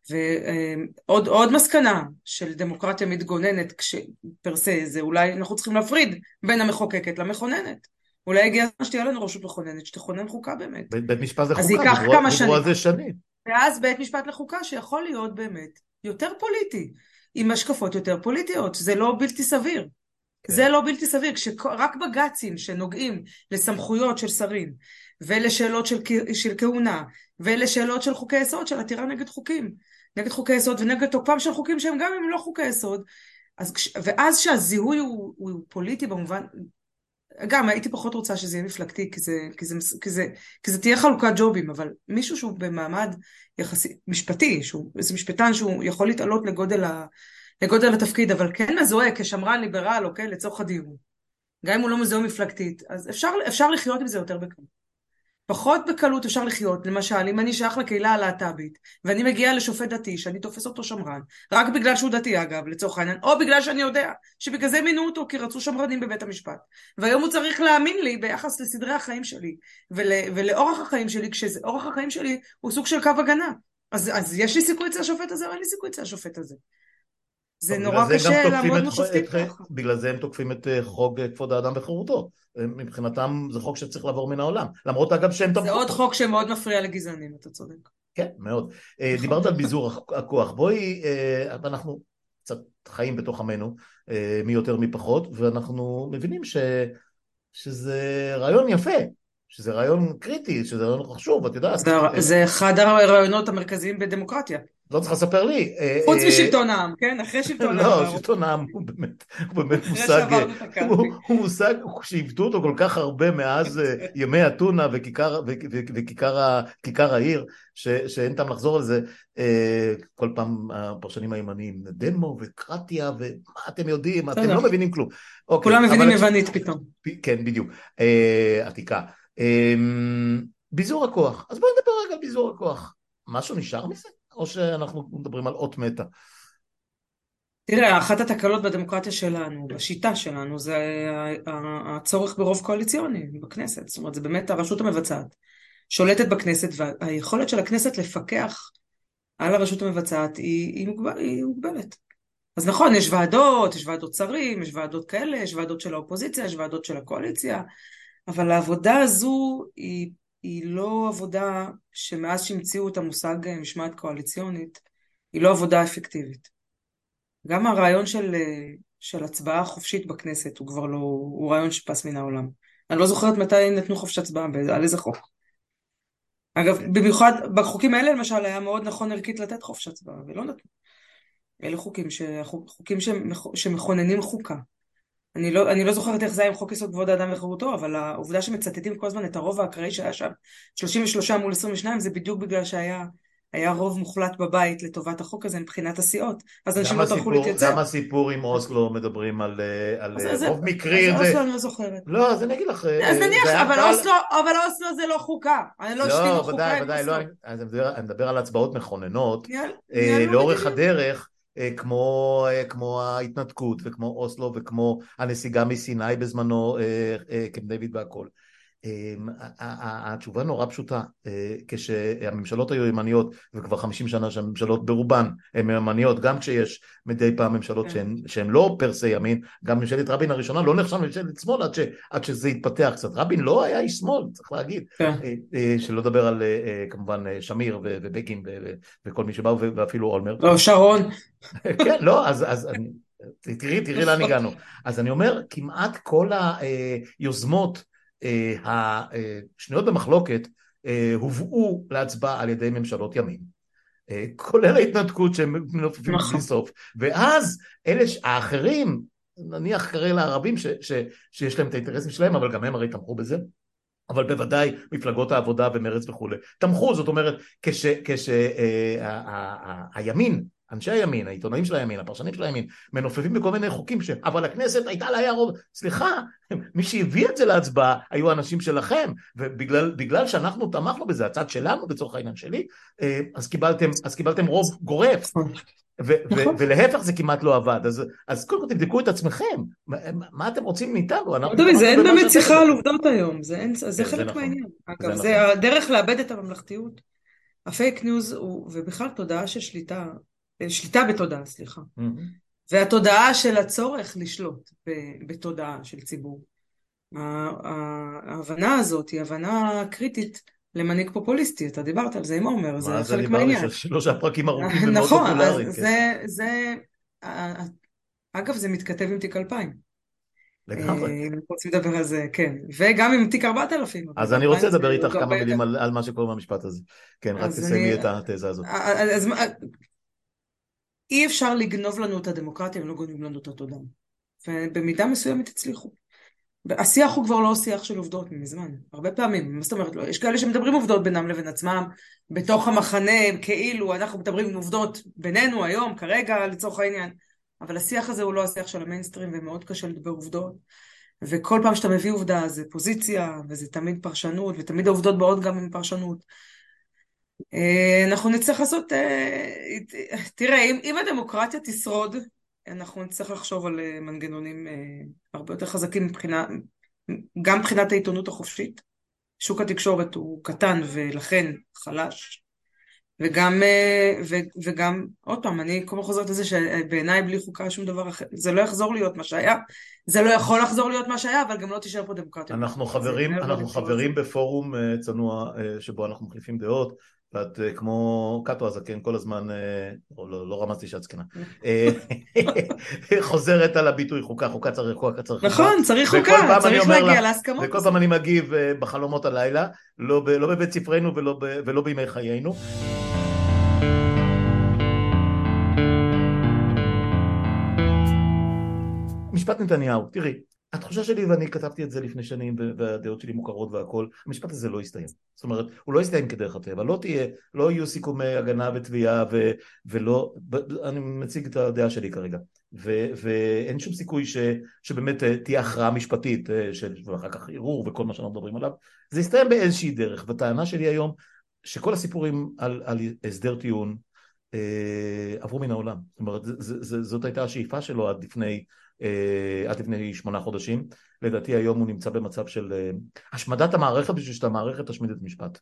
B: ועוד עוד מסקנה של דמוקרטיה מתגוננת פרסה זה אולי אנחנו צריכים להפריד בין המחוקקת למכוננת. אולי הגיע הזמן שתהיה לנו רשות מכוננת שתכונן חוקה באמת.
A: בית משפט לחוקה,
B: אז ייקח כמה
A: זה שנים.
B: ואז בית משפט לחוקה שיכול להיות באמת יותר פוליטי, עם השקפות יותר פוליטיות, זה לא בלתי סביר. כן. זה לא בלתי סביר, כשרק בג"צים שנוגעים לסמכויות של שרים ולשאלות של, של כהונה ולשאלות של חוקי יסוד, של עתירה נגד חוקים, נגד חוקי יסוד ונגד תוקפם של חוקים שהם גם אם לא חוקי יסוד, אז, ואז שהזיהוי הוא, הוא פוליטי במובן, גם הייתי פחות רוצה שזה יהיה מפלגתי, כי זה, כי זה, כי זה, כי זה תהיה חלוקת ג'ובים, אבל מישהו שהוא במעמד יחסי, משפטי, שהוא איזה משפטן שהוא יכול להתעלות לגודל, ה, לגודל התפקיד, אבל כן מזוהה כשמרן ליברל, אוקיי, לצורך הדיון. גם אם הוא לא מזוהה מפלגתית, אז אפשר, אפשר לחיות עם זה יותר בקלות. פחות בקלות אפשר לחיות, למשל אם אני שייך לקהילה הלהט"בית ואני מגיע לשופט דתי שאני תופס אותו שמרן רק בגלל שהוא דתי אגב לצורך העניין או בגלל שאני יודע שבגלל זה מינו אותו כי רצו שמרנים בבית המשפט. והיום הוא צריך להאמין לי ביחס לסדרי החיים שלי ול, ולאורח החיים שלי כשאורח החיים שלי הוא סוג של קו הגנה. אז, אז יש לי סיכוי אצל השופט הזה או אין לי סיכוי אצל השופט הזה זה נורא קשה לעמוד
A: בשופטים ככה. בגלל זה הם תוקפים את אה, חוק אה, כבוד האדם וחירותו. מבחינתם זה חוק שצריך לעבור מן העולם. למרות אגב שהם
B: תמכו. זה עוד חוק שמאוד מפריע לגזענים, אתה צודק.
A: כן, מאוד. אה, דיברת על ביזור הכוח. בואי, אנחנו קצת חיים בתוך עמנו, מי יותר מי פחות, ואנחנו מבינים ש... שזה רעיון יפה. שזה רעיון קריטי, שזה רעיון חשוב, את יודעת.
B: זה אחד הרעיונות המרכזיים בדמוקרטיה.
A: לא צריך לספר לי.
B: אה, חוץ אה, משלטון העם, כן? אחרי שלטון
A: העם. לא, שלטון העם הוא באמת, הוא באמת מושג, הוא מושג שעיוותו אותו כל כך הרבה מאז אה, ימי אתונה וכיכר העיר, שאין טעם לחזור על זה. כל פעם הפרשנים הימניים, דמו וקרטיה, ומה אתם יודעים, אתם לא מבינים כלום.
B: אוקיי, כולם מבינים יוונית פתאום.
A: כן, בדיוק. עתיקה. ביזור הכוח. אז בואי נדבר רגע על ביזור הכוח. משהו נשאר מזה? או שאנחנו מדברים על אות מתה?
B: תראה, אחת התקלות בדמוקרטיה שלנו, בשיטה שלנו, זה הצורך ברוב קואליציוני בכנסת. זאת אומרת, זה באמת הרשות המבצעת שולטת בכנסת, והיכולת של הכנסת לפקח על הרשות המבצעת היא, היא, מוגבל, היא מוגבלת. אז נכון, יש ועדות, יש ועדות שרים, יש ועדות כאלה, יש ועדות של האופוזיציה, יש ועדות של הקואליציה, אבל העבודה הזו היא היא לא עבודה שמאז שהמציאו את המושג אה, משמעת קואליציונית, היא לא עבודה אפקטיבית. גם הרעיון של, אה, של הצבעה חופשית בכנסת הוא כבר לא, הוא רעיון שפס מן העולם. אני לא זוכרת מתי נתנו חופש הצבעה, על איזה חוק. אגב, במיוחד בחוקים האלה למשל היה מאוד נכון ערכית לתת חופש הצבעה, ולא נתנו. אלה חוקים, ש... חוקים שמכוננים חוקה. אני לא, אני לא זוכרת איך זה היה עם חוק יסוד כבוד האדם וחירותו, אבל העובדה שמצטטים כל הזמן את הרוב האקראי שהיה שם, 33 מול 22, זה בדיוק בגלל שהיה היה רוב מוחלט בבית לטובת החוק הזה מבחינת הסיעות, אז אנשים לא טרחו להתייצב.
A: גם הסיפור עם אוסלו מדברים על, אה, על
B: אז
A: רוב
B: זה,
A: מקרי.
B: אז זה... אוסלו אני לא זוכרת.
A: לא, אז אני אגיד לך.
B: אז אה, נניח, אבל, קל... אוסלו, אבל אוסלו זה לא חוקה. אני לא
A: אשתים לא, ודאי, ודאי, לא, אז אני מדבר, אני מדבר על הצבעות מכוננות, אה, לאורך הדרך. אה, כמו, אה, כמו ההתנתקות וכמו אוסלו וכמו הנסיגה מסיני בזמנו קמפ דיוויד והכל. אמ, התשובה נורא פשוטה, אה, כשהממשלות היו ימניות וכבר חמישים שנה שהממשלות ברובן הן ימניות גם כשיש מדי פעם ממשלות כן. שהן, לא פרסי ימין גם ממשלת רבין הראשונה לא נחשב ממשלת שמאל עד, ש, עד שזה התפתח קצת. רבין לא היה איש שמאל צריך להגיד. כן. אה, שלא לדבר על אה, כמובן שמיר ובגין וכל מי שבאו ואפילו אולמרט.
B: לא שרון. [LAUGHS]
A: כן לא אז, אז תראי תראי לאן הגענו. אז אני אומר כמעט כל היוזמות השנויות במחלוקת אה, הובאו להצבעה על ידי ממשלות ימין. אה, כולל ההתנתקות שהם מנופפים נכון. בלי סוף. ואז אלה האחרים, נניח כרגע לערבים ש, ש, שיש להם את האינטרסים שלהם, אבל גם הם הרי תמכו בזה. אבל בוודאי מפלגות העבודה ומרץ וכולי תמכו, זאת אומרת כשהימין כש, אה, אנשי הימין, העיתונאים של הימין, הפרשנים של הימין, מנופפים בכל מיני חוקים ש... אבל הכנסת הייתה לה רוב, סליחה, [LAUGHS] מי שהביא את זה להצבעה היו אנשים שלכם, ובגלל שאנחנו תמכנו בזה, הצד שלנו לצורך העניין שלי, אה, אז קיבלתם, אז קיבלתם רוב גורף. נכון. ולהפך זה כמעט לא עבד, אז, אז קודם כל תבדקו את עצמכם, מה, מה אתם רוצים מאיתנו?
B: דובי, זה אין באמת שיחה על עובדות היום, זה, אין, זה כן, חלק נכון. מהעניין. אגב, זה, נכון. הדרך לאבד את הממלכתיות. ה fake news הוא, ובכלל תודעה של שליטה, שליטה בתודעה, סליחה. Mm-hmm. והתודעה של הצורך לשלוט בתודעה של ציבור. ההבנה הזאת היא הבנה קריטית למנהיג פופוליסטי, אתה דיברת על זה עם עומר, זה חלק מהעניין.
A: מה זה שלושה פרקים ארוכים [LAUGHS] ומאוד פופולריים.
B: נכון, זה, זה, אגב זה מתכתב עם תיק 2000.
A: לגמרי.
B: אה, אם רוצים לדבר על זה, כן. וגם עם תיק 4000.
A: אז אני רוצה לדבר איתך כמה מילים על מה שקורה במשפט הזה. כן, רק תסיימי את התזה הזאת. אז
B: אי אפשר לגנוב לנו את הדמוקרטיה אם לא גונבים לנו את התודעה. ובמידה מסוימת הצליחו. השיח הוא כבר לא שיח של עובדות מזמן, הרבה פעמים, מה זאת אומרת לא, יש כאלה שמדברים עובדות בינם לבין עצמם, בתוך המחנה, כאילו אנחנו מדברים עובדות בינינו היום, כרגע, לצורך העניין, אבל השיח הזה הוא לא השיח של המיינסטרים ומאוד קשה לדבר עובדות, וכל פעם שאתה מביא עובדה זה פוזיציה, וזה תמיד פרשנות, ותמיד העובדות באות גם עם פרשנות. אה, אנחנו נצטרך לעשות, אה, תראה, אם, אם הדמוקרטיה תשרוד, אנחנו נצטרך לחשוב על אה, מנגנונים הרבה יותר חזקים מבחינה, גם מבחינת העיתונות החופשית. שוק התקשורת הוא קטן ולכן חלש, וגם, ו, וגם, עוד פעם, אני כל הזמן חוזרת לזה שבעיניי בלי חוקה שום דבר אחר, זה לא יחזור להיות מה שהיה, זה לא יכול לחזור להיות מה שהיה, אבל גם לא תישאר פה דמוקרטיה.
A: אנחנו חברים, אנחנו חברים בפורום צנוע שבו אנחנו מחליפים דעות, ואת אה, כמו קאטו הזקן כל הזמן, אה, או לא, לא רמזתי שאת זקנה, אה, [LAUGHS] חוזרת על הביטוי חוקה, חוקה צריך חוקה צריך
B: חוקה. נכון, צריך חוקה, צריך להגיע להסכמות.
A: וכל פעם אני מגיב בחלומות הלילה, לא, לא בבית ספרנו ולא, ולא בימי חיינו. משפט נתניהו, תראי, התחושה שלי, ואני כתבתי את זה לפני שנים, והדעות שלי מוכרות והכל, המשפט הזה לא יסתיים. זאת אומרת, הוא לא יסתיים כדרך הטבע, לא תהיה, לא יהיו סיכומי הגנה ותביעה, ו, ולא, אני מציג את הדעה שלי כרגע. ו, ואין שום סיכוי ש, שבאמת אה, תהיה הכרעה משפטית, אה, של, ואחר כך ערעור וכל מה שאנחנו מדברים עליו, זה יסתיים באיזושהי דרך, והטענה שלי היום, שכל הסיפורים על, על הסדר טיעון, עברו מן העולם. זאת אומרת, זאת הייתה השאיפה שלו עד לפני אה, עד לפני שמונה חודשים. לדעתי היום הוא נמצא במצב של אה, השמדת המערכת בשביל שאת המערכת תשמיד את המשפט.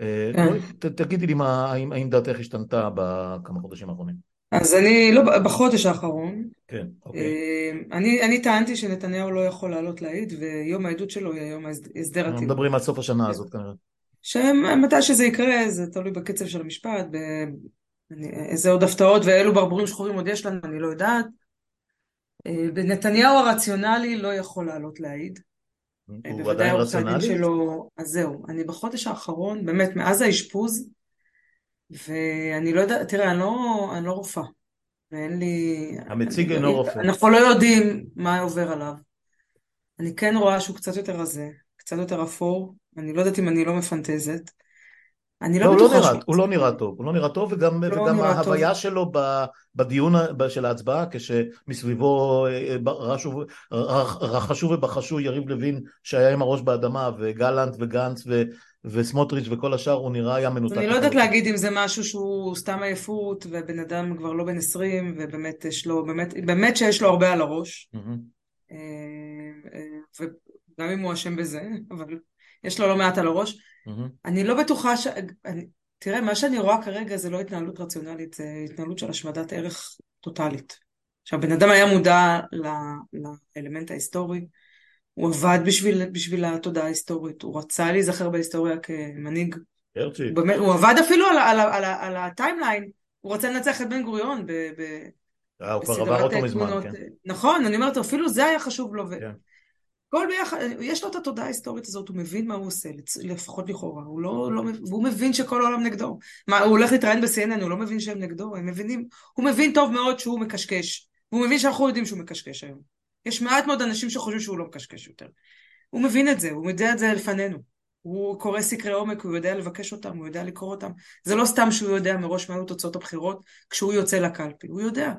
A: אה, כן. תגידי לי מה, האם, האם דעתך השתנתה בכמה חודשים האחרונים.
B: אז אני לא, בחודש האחרון,
A: כן, אוקיי.
B: אני, אני טענתי שנתניהו לא יכול לעלות להעיד ויום העדות שלו יהיה יום ההסדר הטיעון.
A: אנחנו מדברים על סוף השנה הזאת כנראה.
B: שמתי שזה יקרה זה תלוי בקצב של המשפט, איזה עוד הפתעות ואילו ברבורים שחורים עוד יש לנו אני לא יודעת. ונתניהו הרציונלי לא יכול לעלות להעיד.
A: הוא עדיין רציונלי? שלו,
B: אז זהו, אני בחודש האחרון, באמת, מאז האשפוז, ואני לא יודעת, תראה, אני לא, אני לא רופאה, ואין לי...
A: המציג אינו רופא.
B: אנחנו לא יודעים מה עובר עליו. אני כן רואה שהוא קצת יותר רזה, קצת יותר אפור, אני לא יודעת אם אני לא מפנטזת.
A: אני לא, לא בטוחה לא נראה, הוא לא נראה טוב, הוא לא נראה טוב וגם, לא וגם ההוויה טוב. שלו בדיון של ההצבעה כשמסביבו אה, רשו, רחשו ובחשו יריב לוין שהיה עם הראש באדמה וגלנט וגנץ ו, וסמוטריץ' וכל השאר הוא נראה היה מנותק.
B: אני לא יודעת להגיד אם זה משהו שהוא סתם עייפות ובן אדם כבר לא בן 20 ובאמת יש לו, באמת, באמת שיש לו הרבה על הראש mm-hmm. וגם אם הוא אשם בזה, אבל יש לו לא מעט על הראש Mm-hmm. אני לא בטוחה ש... אני... תראה, מה שאני רואה כרגע זה לא התנהלות רציונלית, זה התנהלות של השמדת ערך טוטאלית. עכשיו, בן אדם היה מודע לאלמנט ההיסטורי, הוא עבד בשביל, בשביל התודעה ההיסטורית, הוא רצה להיזכר בהיסטוריה כמנהיג.
A: הרצי.
B: הוא, הוא עבד אפילו על, על, על, על, הטיימליין, הוא רצה לנצח את בן גוריון ב, ב,
A: אה, הוא כבר עבר אותו מזמן, כן.
B: נכון, אני אומרת, אפילו זה היה חשוב לו. כן. הכל ביחד, יש לו את התודעה ההיסטורית הזאת, הוא מבין מה הוא עושה, לפחות לכאורה, הוא לא, לא, והוא מבין שכל העולם נגדו. מה, הוא הולך להתראיין ב-CNN, הוא לא מבין שהם נגדו, הם מבינים, הוא מבין טוב מאוד שהוא מקשקש, והוא מבין שאנחנו יודעים שהוא מקשקש היום. יש מעט מאוד אנשים שחושבים שהוא לא מקשקש יותר. הוא מבין את זה, הוא יודע את זה לפנינו. הוא קורא סקרי עומק, הוא יודע לבקש אותם, הוא יודע לקרוא אותם. זה לא סתם שהוא יודע מראש מה תוצאות הבחירות כשהוא יוצא לקלפי, הוא יודע.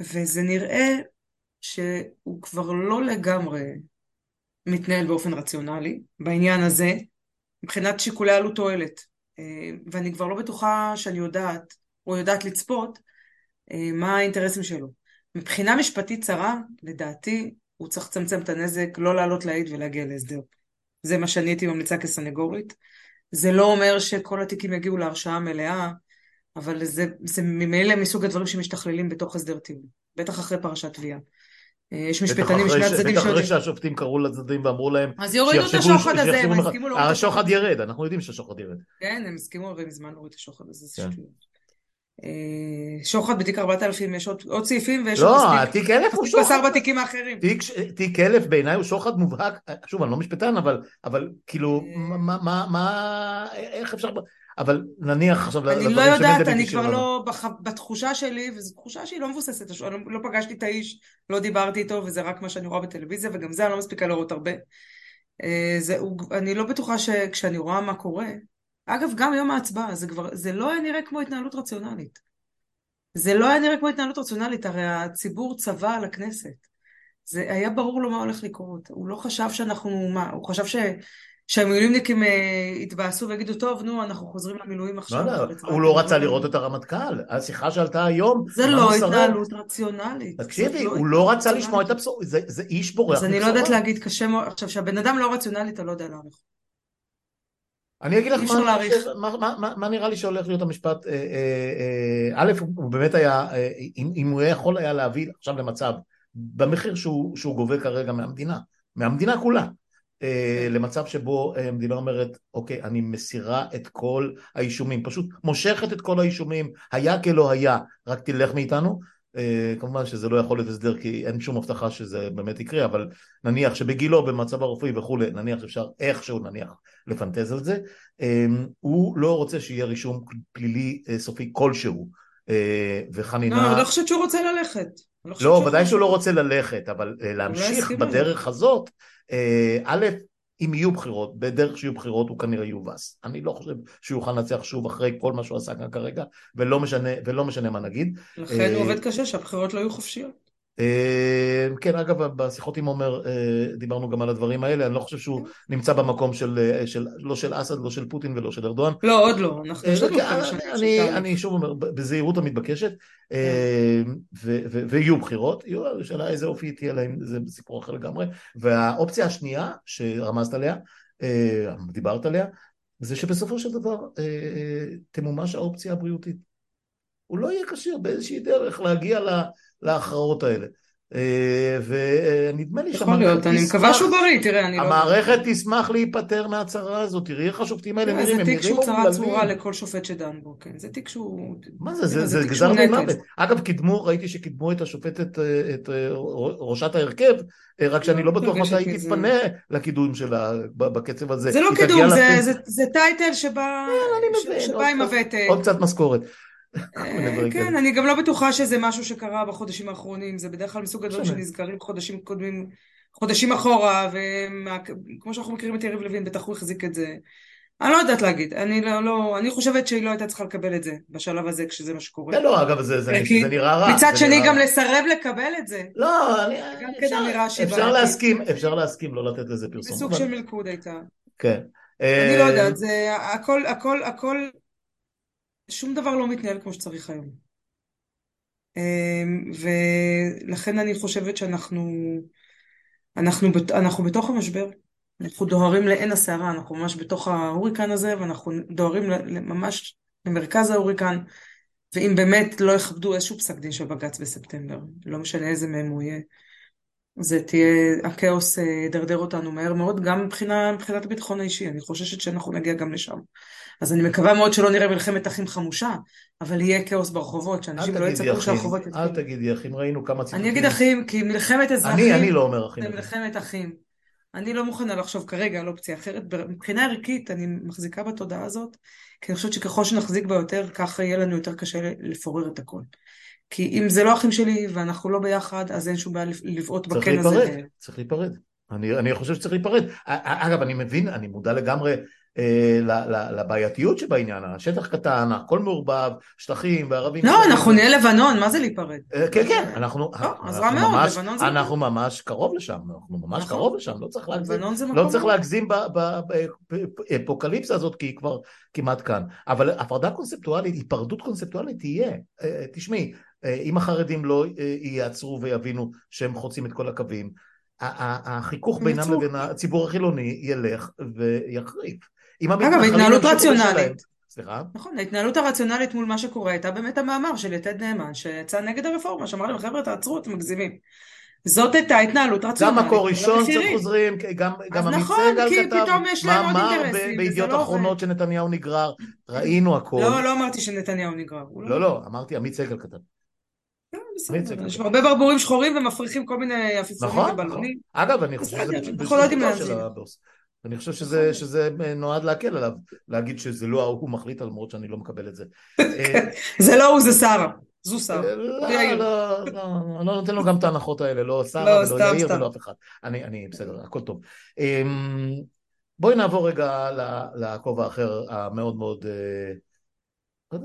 B: וזה נראה שהוא כבר לא לגמרי מתנהל באופן רציונלי בעניין הזה, מבחינת שיקולי עלות תועלת. אה, ואני כבר לא בטוחה שאני יודעת, או יודעת לצפות, אה, מה האינטרסים שלו. מבחינה משפטית צרה, לדעתי, הוא צריך לצמצם את הנזק, לא לעלות להעיד ולהגיע להסדר. זה מה שאני הייתי ממליצה כסנגורית. זה לא אומר שכל התיקים יגיעו להרשעה מלאה, אבל זה, זה ממילא מסוג הדברים שמשתכללים בתוך הסדר טיעון, בטח אחרי פרשת תביעה. אה, יש משפטנים משני הצדדים
A: בטח אחרי שהשופטים קראו לצדדים ואמרו להם
B: אז יורידו את השוחד הזה, הם הסכימו
A: להוריד את השוחד ירד, אנחנו יודעים שהשוחד ירד.
B: כן, הם הסכימו הרי מזמן להוריד את השוחד הזה, זה כן. שטויות. אה, שוחד בתיק 4000 יש עוד, עוד סעיפים ויש
A: לא, עוד מספיק. לא, תיק 1000 הוא שוחד.
B: בשר בתיקים האחרים.
A: תיק, תיק 1000 בעיניי הוא שוחד מובהק, שוב אני לא משפטן אבל, אבל כאילו אה. מה, מה, מה, איך אפשר, אבל נניח עכשיו
B: אני לא יודעת, אני כבר לא, בתחושה שלי, וזו תחושה שהיא לא מבוססת, אני לא פגשתי את האיש, לא דיברתי איתו וזה רק מה שאני רואה בטלוויזיה וגם זה אני לא מספיקה לראות הרבה. אה, זה, אני לא בטוחה שכשאני רואה מה קורה, אגב, גם יום ההצבעה, זה כבר, זה לא היה נראה כמו התנהלות רציונלית. זה לא היה נראה כמו התנהלות רציונלית, הרי הציבור צבא על הכנסת. זה היה ברור לו מה הולך לקרות. הוא לא חשב שאנחנו, מה, הוא חשב ש... שהמילואימניקים אה, יתבאסו ויגידו, טוב, נו, אנחנו חוזרים למילואים עכשיו.
A: לא, לא, הוא לא רצה לראות את הרמטכ"ל. השיחה שעלתה היום...
B: זה לא התנהלות רציונלית.
A: תקשיבי, הוא לא רצה לשמוע את הבשור, זה איש בורח.
B: אז אני לא יודעת להגיד, קשה מאוד, עכשיו, שהבן אדם לא רציונלי, אתה לא יודע להעריך.
A: אני אגיד לך מה, נראה לי שהולך להיות המשפט, אה, אה, א', הוא באמת היה, אם, הוא יכול היה להביא עכשיו למצב, במחיר שהוא, גובה כרגע מהמדינה, מהמדינה כולה. למצב שבו המדינה אומרת, אוקיי, אני מסירה את כל האישומים, פשוט מושכת את כל האישומים, היה כלא היה, רק תלך מאיתנו, Uh, כמובן שזה לא יכול להיות הסדר כי אין שום הבטחה שזה באמת יקרה, אבל נניח שבגילו, במצב הרפואי וכולי, נניח שאפשר איכשהו נניח לפנטז על זה, הוא לא רוצה שיהיה רישום פלילי סופי כלשהו, וחנינה...
B: לא, אני לא חושבת שהוא רוצה ללכת.
A: לא, לא ודאי שהוא לא רוצה ללכת, אבל uh, להמשיך בדרך הזאת, א', אם יהיו בחירות, בדרך שיהיו בחירות הוא כנראה יובס. אני לא חושב שהוא יוכל לנצח שוב אחרי כל מה שהוא עשה כאן כרגע, ולא משנה, ולא משנה מה נגיד.
B: לכן הוא אה, עובד קשה שהבחירות לא יהיו חופשיות.
A: אה, כן, אגב, בשיחות עם עומר אה, דיברנו גם על הדברים האלה, אני לא חושב שהוא נמצא במקום של, של לא של אסד, לא של פוטין ולא של ארדואן.
B: לא, עוד לא, אנחנו יש לנו
A: כמה שנים. אני שוב אומר, בזהירות המתבקשת, כן. ויהיו בחירות, יהיו, השאלה איזה אופי תהיה להם, זה סיפור אחר לגמרי, והאופציה השנייה שרמזת עליה, דיברת עליה, זה שבסופו של דבר תמומש האופציה הבריאותית. הוא לא יהיה כשיר באיזושהי דרך להגיע להכרעות האלה. אה, ונדמה לי
B: שהמערכת אני מקווה שהוא בריא, תראה, אני
A: לא... המערכת תשמח להיפטר מהצרה הזאת, תראי איך השופטים האלה נראים,
B: הם נראים אומללים. זה תיק שהוא צרה צרורה לכל שופט שדן בו, כן, זה תיק שהוא...
A: מה זה, זה גזר מוות. אגב, קידמו, ראיתי שקידמו את השופטת, אה, את אה, ראשת ההרכב, רק שאני לא בטוח מתי היא תתפנה לקידום שלה בקצב הזה.
B: זה לא קידום, זה טייטל שבא עם הוותק.
A: עוד קצת משכורת.
B: אה, כן, אני גם לא בטוחה שזה משהו שקרה בחודשים האחרונים, זה בדרך כלל מסוג הדברים שנזכרים חודשים קודמים, חודשים אחורה, וכמו שאנחנו מכירים את יריב לוין, בטח הוא החזיק את זה. אני לא יודעת להגיד, אני לא, לא, אני חושבת שהיא לא הייתה צריכה לקבל את זה בשלב הזה כשזה מה שקורה.
A: לא, אגב, זה, זה, זה נראה רע.
B: מצד שני גם לסרב לקבל את זה.
A: לא, אני, אפשר, אפשר להסכים, אפשר להסכים לא לתת לזה פרסום.
B: בסוג של מלכוד הייתה.
A: כן.
B: אני לא יודעת, זה הכל, הכל, הכל שום דבר לא מתנהל כמו שצריך היום. אמ, ולכן אני חושבת שאנחנו אנחנו, אנחנו בתוך המשבר, אנחנו דוהרים לעין הסערה, אנחנו ממש בתוך ההוריקן הזה, ואנחנו דוהרים ממש למרכז ההוריקן, ואם באמת לא יכבדו איזשהו פסק דין של בג"ץ בספטמבר, לא משנה איזה מהם הוא יהיה, זה תהיה, הכאוס אה, ידרדר אותנו מהר מאוד, גם מבחינה, מבחינת הביטחון האישי, אני חוששת שאנחנו נגיע גם לשם. אז אני מקווה מאוד שלא נראה מלחמת אחים חמושה, אבל יהיה כאוס ברחובות, שאנשים לא יצפו שהרחובות.
A: אל תגידי אחים, ראינו כמה ציטוטים.
B: אני אגיד אחים, כי מלחמת אזרחים...
A: אני, אני לא אומר אחים.
B: זה מלחמת אחים. אני לא מוכנה לחשוב כרגע על אופציה אחרת. מבחינה ערכית אני מחזיקה בתודעה הזאת, כי אני חושבת שככל שנחזיק בה יותר, ככה יהיה לנו יותר קשה לפורר את הכל. כי אם זה לא אחים שלי ואנחנו לא ביחד, אז אין שום בעיה לבעוט בקן הזה.
A: צריך להיפרד, צריך להיפרד. אני, אני חושב שצריך להיפרד. אגב, אני מבין, אני מודע לגמרי לבעייתיות שבעניין, השטח קטן, הכל מעורבב, שטחים וערבים.
B: לא, אנחנו נהיה לבנון, מה זה להיפרד?
A: אה, כן, כן, אנחנו אנחנו ממש קרוב לשם, אנחנו ממש נכון. קרוב לשם, לא צריך להגזים, לא באפוקליפסה הזאת כי היא כבר כמעט כאן, אבל הפרדה קונספטואלית, היפרדות קונספטואלית תהיה, אה, תשמעי, אם החרדים לא ייעצרו ויבינו שהם חוצים את כל הקווים, החיכוך בינם לבין הציבור החילוני ילך ויחריף.
B: אגב,
A: המתנחלים
B: התנהלות
A: ימשיכו לשלם-
B: רציונלית.
A: סליחה?
B: נכון, ההתנהלות הרציונלית מול מה שקורה הייתה באמת המאמר של יתד נאמן, שיצא נגד הרפורמה, שאמר להם, חבר'ה, תעצרו, אתם מגזימים. זאת הייתה התנהלות
A: גם
B: רציונלית.
A: מקור ראשון. שחוזרים, גם, גם עמית
B: נכון,
A: סגל
B: כי
A: כתב מאמר בידיעות
B: לא
A: אחרונות שנתניהו נגרר, ראינו הכל.
B: לא, לא אמרתי שנתניהו נגרר. הוא
A: לא, לא, אמרתי עמית סגל כתב. סגל.
B: יש הרבה ברבורים שחורים ומפריחים כל מיני עפיפונים
A: נכון, נכון.
B: ובלונים.
A: אגב, אני חושב שזה
B: לא
A: של הבוס. אני חושב שזה, שזה נועד להקל עליו, להגיד שזה לא הוא מחליט, למרות שאני לא מקבל את זה. [LAUGHS] אה,
B: זה לא הוא, זה שרה. זו שרה.
A: לא. לא, לא, לא נותן לו גם את ההנחות האלה, לא
B: לא,
A: שרה ולא יאיר. ולא אף אחד. אני, אני, בסדר, הכל טוב. אמ, בואי נעבור רגע לכובע האחר המאוד מאוד, אה, לא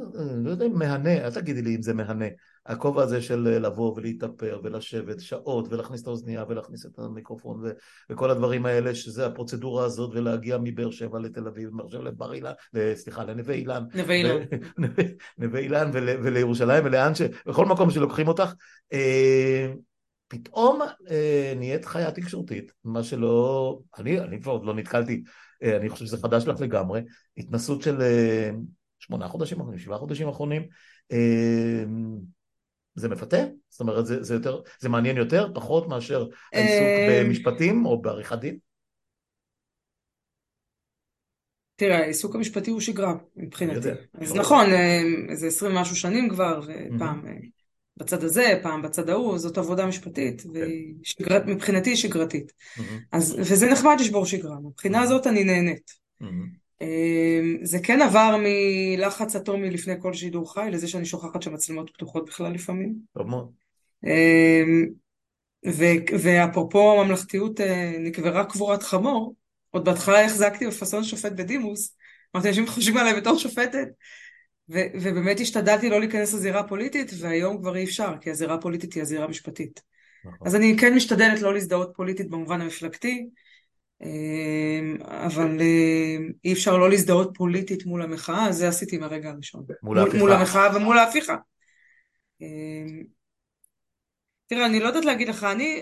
A: לא יודע אם מהנה, אל תגידי לי אם זה מהנה. הכובע הזה של לבוא ולהתאפר ולשבת שעות ולהכניס את האוזנייה ולהכניס את המיקרופון ו- וכל הדברים האלה, שזה הפרוצדורה הזאת ולהגיע מבאר שבע לתל אביב, מבאר שבע לבר אילן, ל- סליחה, לנווה אילן,
B: נווה אילן. [LAUGHS]
A: נווה- נווה אילן ול, ולירושלים ולאן ש... בכל מקום שלוקחים אותך. אה, פתאום אה, נהיית חיה תקשורתית מה שלא אני, אני כבר עוד לא נתקלתי. אה, אני חושב שזה חדש לך לגמרי. התנסות של אה, שמונה חודשים אחרונים שבעה חודשים אחרונים. אה, זה מפתה? זאת אומרת זה, זה יותר זה מעניין יותר פחות מאשר העיסוק
B: אה,
A: במשפטים או בעריכת דין?
B: תראה, העיסוק המשפטי הוא שגרה מבחינתי. אז נכון, אה, איזה עשרים ומשהו שנים כבר, ופעם אה, בצד הזה, פעם בצד ההוא, זאת עבודה משפטית,
A: כן.
B: והיא שגרת, מבחינתי היא שגרתית. אז, וזה נחמד לשבור שגרה, מבחינה הזאת אני נהנית. אה, זה כן עבר מלחץ אטומי לפני כל שידור חי, לזה שאני שוכחת שהמצלמות פתוחות בכלל לפעמים.
A: טוב מאוד
B: ו- ואפרופו הממלכתיות אה, נקברה קבורת חמור, עוד בהתחלה החזקתי בפאסון שופט בדימוס, אמרתי אנשים חושבים עליי בתור שופטת, ו- ובאמת השתדלתי לא להיכנס לזירה הפוליטית, והיום כבר אי אפשר, כי הזירה הפוליטית היא הזירה המשפטית.
A: נכון.
B: אז אני כן משתדלת לא להזדהות פוליטית במובן המפלגתי, אבל אה, אי אפשר לא להזדהות פוליטית מול המחאה, זה עשיתי מהרגע הראשון.
A: מול ההפיכה.
B: מול המחאה ומול ההפיכה. אה, תראה, אני לא יודעת להגיד לך, אני...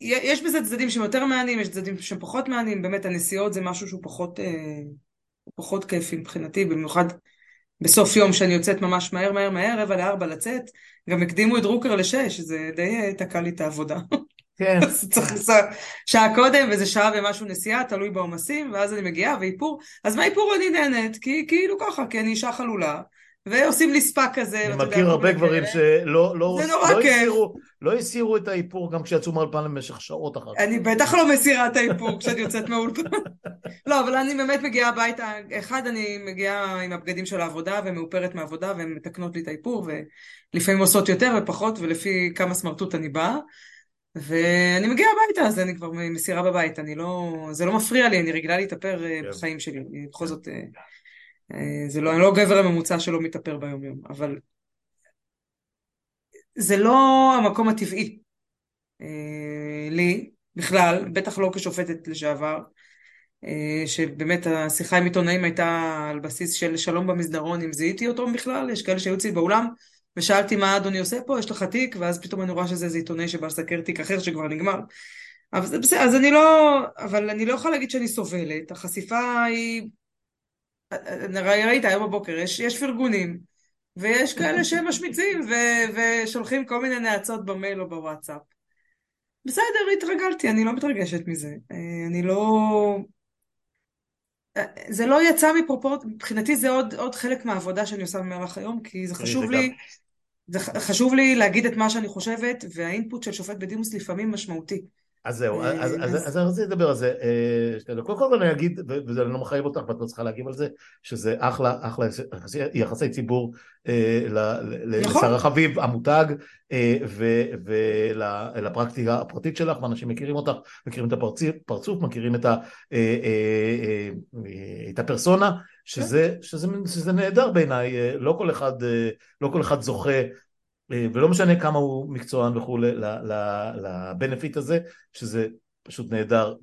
B: יש בזה צדדים שהם יותר מעניינים, יש צדדים שהם פחות מעניינים, באמת הנסיעות זה משהו שהוא פחות, אה, פחות כיפי מבחינתי, במיוחד בסוף יום שאני יוצאת ממש מהר מהר מהר, רבע לארבע לצאת, גם הקדימו את דרוקר לשש, זה די אה, תקע לי את העבודה. [LAUGHS]
A: כן
B: אז צריך לנסוע שעה קודם, וזה שעה ומשהו נסיעה, תלוי בעומסים, ואז אני מגיעה, ואיפור, אז מהאיפור אני נהנית, כי כאילו ככה, כי אני אישה חלולה, ועושים לי ספא כזה,
A: אני מכיר הרבה גברים. שלא לא, לא. הסירו, לא הסירו את האיפור גם כשיצאו מהאולפן למשך שעות אחר כך.
B: אני בטח לא מסירה את האיפור כשאני יוצאת מהאולפן. לא, אבל אני באמת מגיעה הביתה, אחד, אני מגיעה עם הבגדים של העבודה ומאופרת מהעבודה והן מתקנות לי את האיפור ולפעמים עושות יותר ופחות ולפי כמה סמרטוט אני באה ואני מגיעה הביתה אז אני כבר מסירה בבית, אני לא, זה לא מפריע לי, אני רגילה להתאפר אה,
A: כן.
B: בחיים שלי, אני בכל זאת, אה, אה, זה לא, אני לא גבר הממוצע שלא מתאפר ביום יום, אבל זה לא המקום הטבעי לי בכלל, בטח לא כשופטת לשעבר, שבאמת השיחה עם עיתונאים הייתה על בסיס של שלום במסדרון, אם זיהיתי אותו בכלל, יש כאלה שהיו אצלי באולם, ושאלתי מה אדוני עושה פה, יש לך תיק, ואז פתאום אני רואה שזה איזה עיתונאי שבא לסקר תיק אחר שכבר נגמר. אבל זה בסדר, אז אני לא, אבל אני לא יכולה להגיד שאני סובלת, החשיפה היא, ראי- ראית היום בבוקר, יש, יש פרגונים, ויש כאלה שמשמיצים ו- ושולחים כל מיני נאצות במייל או בוואטסאפ. בסדר, התרגלתי, אני לא מתרגשת מזה. אני לא... זה לא יצא מפרופורט... מבחינתי זה עוד, עוד חלק מהעבודה שאני עושה במהלך היום, כי זה חשוב לי, זה חשוב לי להגיד את מה שאני חושבת, והאינפוט של שופט בדימוס לפעמים משמעותי.
A: אז זהו,
B: אה,
A: אז, אני רוצה לדבר על זה. אה. קודם כל אני אגיד, וזה לא מחייב אותך ואת לא צריכה להגיב על זה, שזה אחלה, אחלה יחסי, ציבור אה,
B: נכון.
A: לשר החביב, המותג, ולפרקטיקה הפרטית שלך, ואנשים מכירים אותך, מכירים את הפרצוף, פרצוף, מכירים את, הפרסונה, שזה, שזה, נהדר בעיניי, לא כל אחד, לא כל אחד זוכה ולא משנה כמה הוא מקצוען וכולי לבנפיט הזה, שזה פשוט נהדר.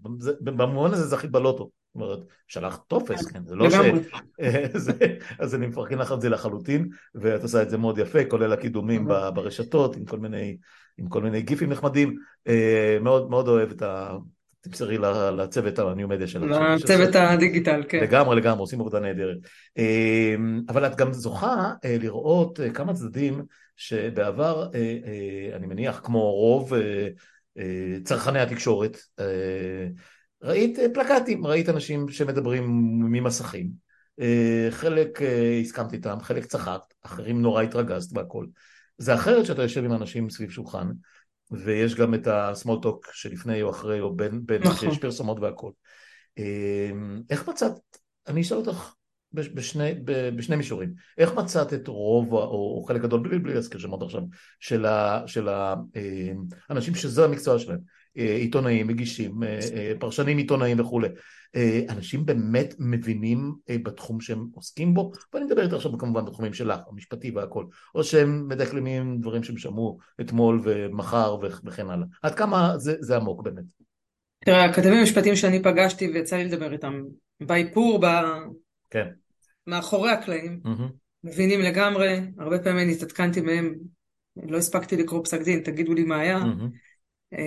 A: במובן הזה זכית בלוטו. זאת אומרת, שלחת טופס, כן, זה לא ש... [LAUGHS] זה, אז אני מפרגן לך את זה לחלוטין, ואת עושה את זה מאוד יפה, כולל הקידומים ברשתות, עם כל מיני, עם כל מיני גיפים נחמדים. אה, מאוד מאוד אוהב את תמסרי לצוות הניו מדיה שלך.
B: לצוות הדיגיטל, כן.
A: לגמרי, לגמרי, עושים עבודה נהדרת. אבל את גם זוכה לראות כמה צדדים שבעבר, אני מניח, כמו רוב צרכני התקשורת, ראית פלקטים, ראית אנשים שמדברים ממסכים, חלק הסכמת איתם, חלק צחקת, אחרים נורא התרגזת והכל. זה אחרת שאתה יושב עם אנשים סביב שולחן, ויש גם את ה-small talk שלפני או אחרי או בין, בין נכון. שיש פרסומות והכל. איך מצאת, אני אשאל אותך בשני, בשני מישורים, איך מצאת את רוב או חלק גדול, בלי, בלי להזכיר שמות עכשיו, של האנשים שזה המקצוע שלהם, עיתונאים, מגישים, פרשנים עיתונאים וכולי, אנשים באמת מבינים בתחום שהם עוסקים בו, ואני מדבר איתך עכשיו כמובן בתחומים שלך, המשפטי והכל, או שהם מדקלמים דברים שהם שמעו אתמול ומחר וכן הלאה. עד כמה זה, זה עמוק באמת?
B: תראה, הכתבים המשפטיים שאני פגשתי ויצא לי לדבר איתם באיפור, ב...
A: כן.
B: מאחורי הקלעים, mm-hmm. מבינים לגמרי, הרבה פעמים התעדכנתי מהם, לא הספקתי לקרוא פסק דין, תגידו לי מה היה. Mm-hmm.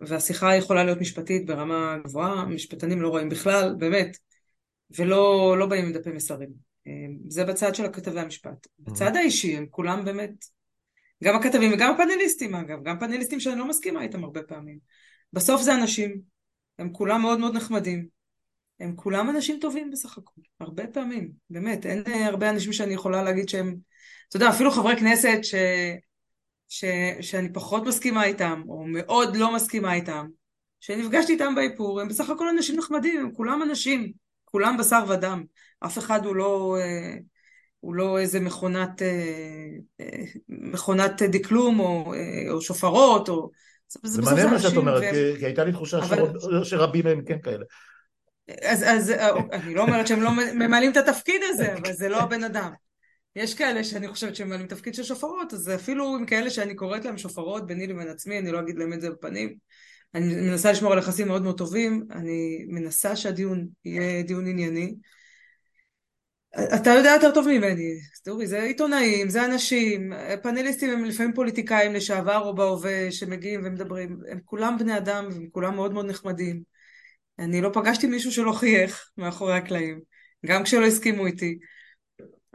B: והשיחה יכולה להיות משפטית ברמה גבוהה, משפטנים לא רואים בכלל, באמת, ולא לא באים עם דפי מסרים. זה בצד של הכתבי המשפט. בצד האישי, הם כולם באמת, גם הכתבים וגם הפאנליסטים אגב, גם פאנליסטים שאני לא מסכימה איתם הרבה פעמים. בסוף זה אנשים, הם כולם מאוד מאוד נחמדים, הם כולם אנשים טובים בסך הכל, הרבה פעמים, באמת, אין הרבה אנשים שאני יכולה להגיד שהם, אתה יודע, אפילו חברי כנסת ש... ש, שאני פחות מסכימה איתם, או מאוד לא מסכימה איתם, שנפגשתי איתם באיפור, הם בסך הכל אנשים נחמדים, הם כולם אנשים, כולם בשר ודם. אף אחד הוא לא, אה, הוא לא איזה מכונת, אה, אה, מכונת דקלום או, או שופרות, או...
A: זה מעניין מה שאת אומרת, ו... כי הייתה לי תחושה אבל... שרבים מהם כן כאלה.
B: אז, אז אני לא אומרת שהם לא ממלאים את התפקיד הזה, אבל זה לא הבן אדם. יש כאלה שאני חושבת שהם ממלאים תפקיד של שופרות, אז אפילו עם כאלה שאני קוראת להם שופרות ביני לבין עצמי, אני לא אגיד להם את זה בפנים. אני מנסה לשמור על יחסים מאוד מאוד טובים, אני מנסה שהדיון יהיה דיון ענייני. אתה יודע יותר טוב ממני, תראי, זה עיתונאים, זה אנשים, פאנליסטים הם לפעמים פוליטיקאים לשעבר או בהווה שמגיעים ומדברים, הם כולם בני אדם והם כולם מאוד מאוד נחמדים. אני לא פגשתי מישהו שלא חייך מאחורי הקלעים, גם כשלא הסכימו איתי.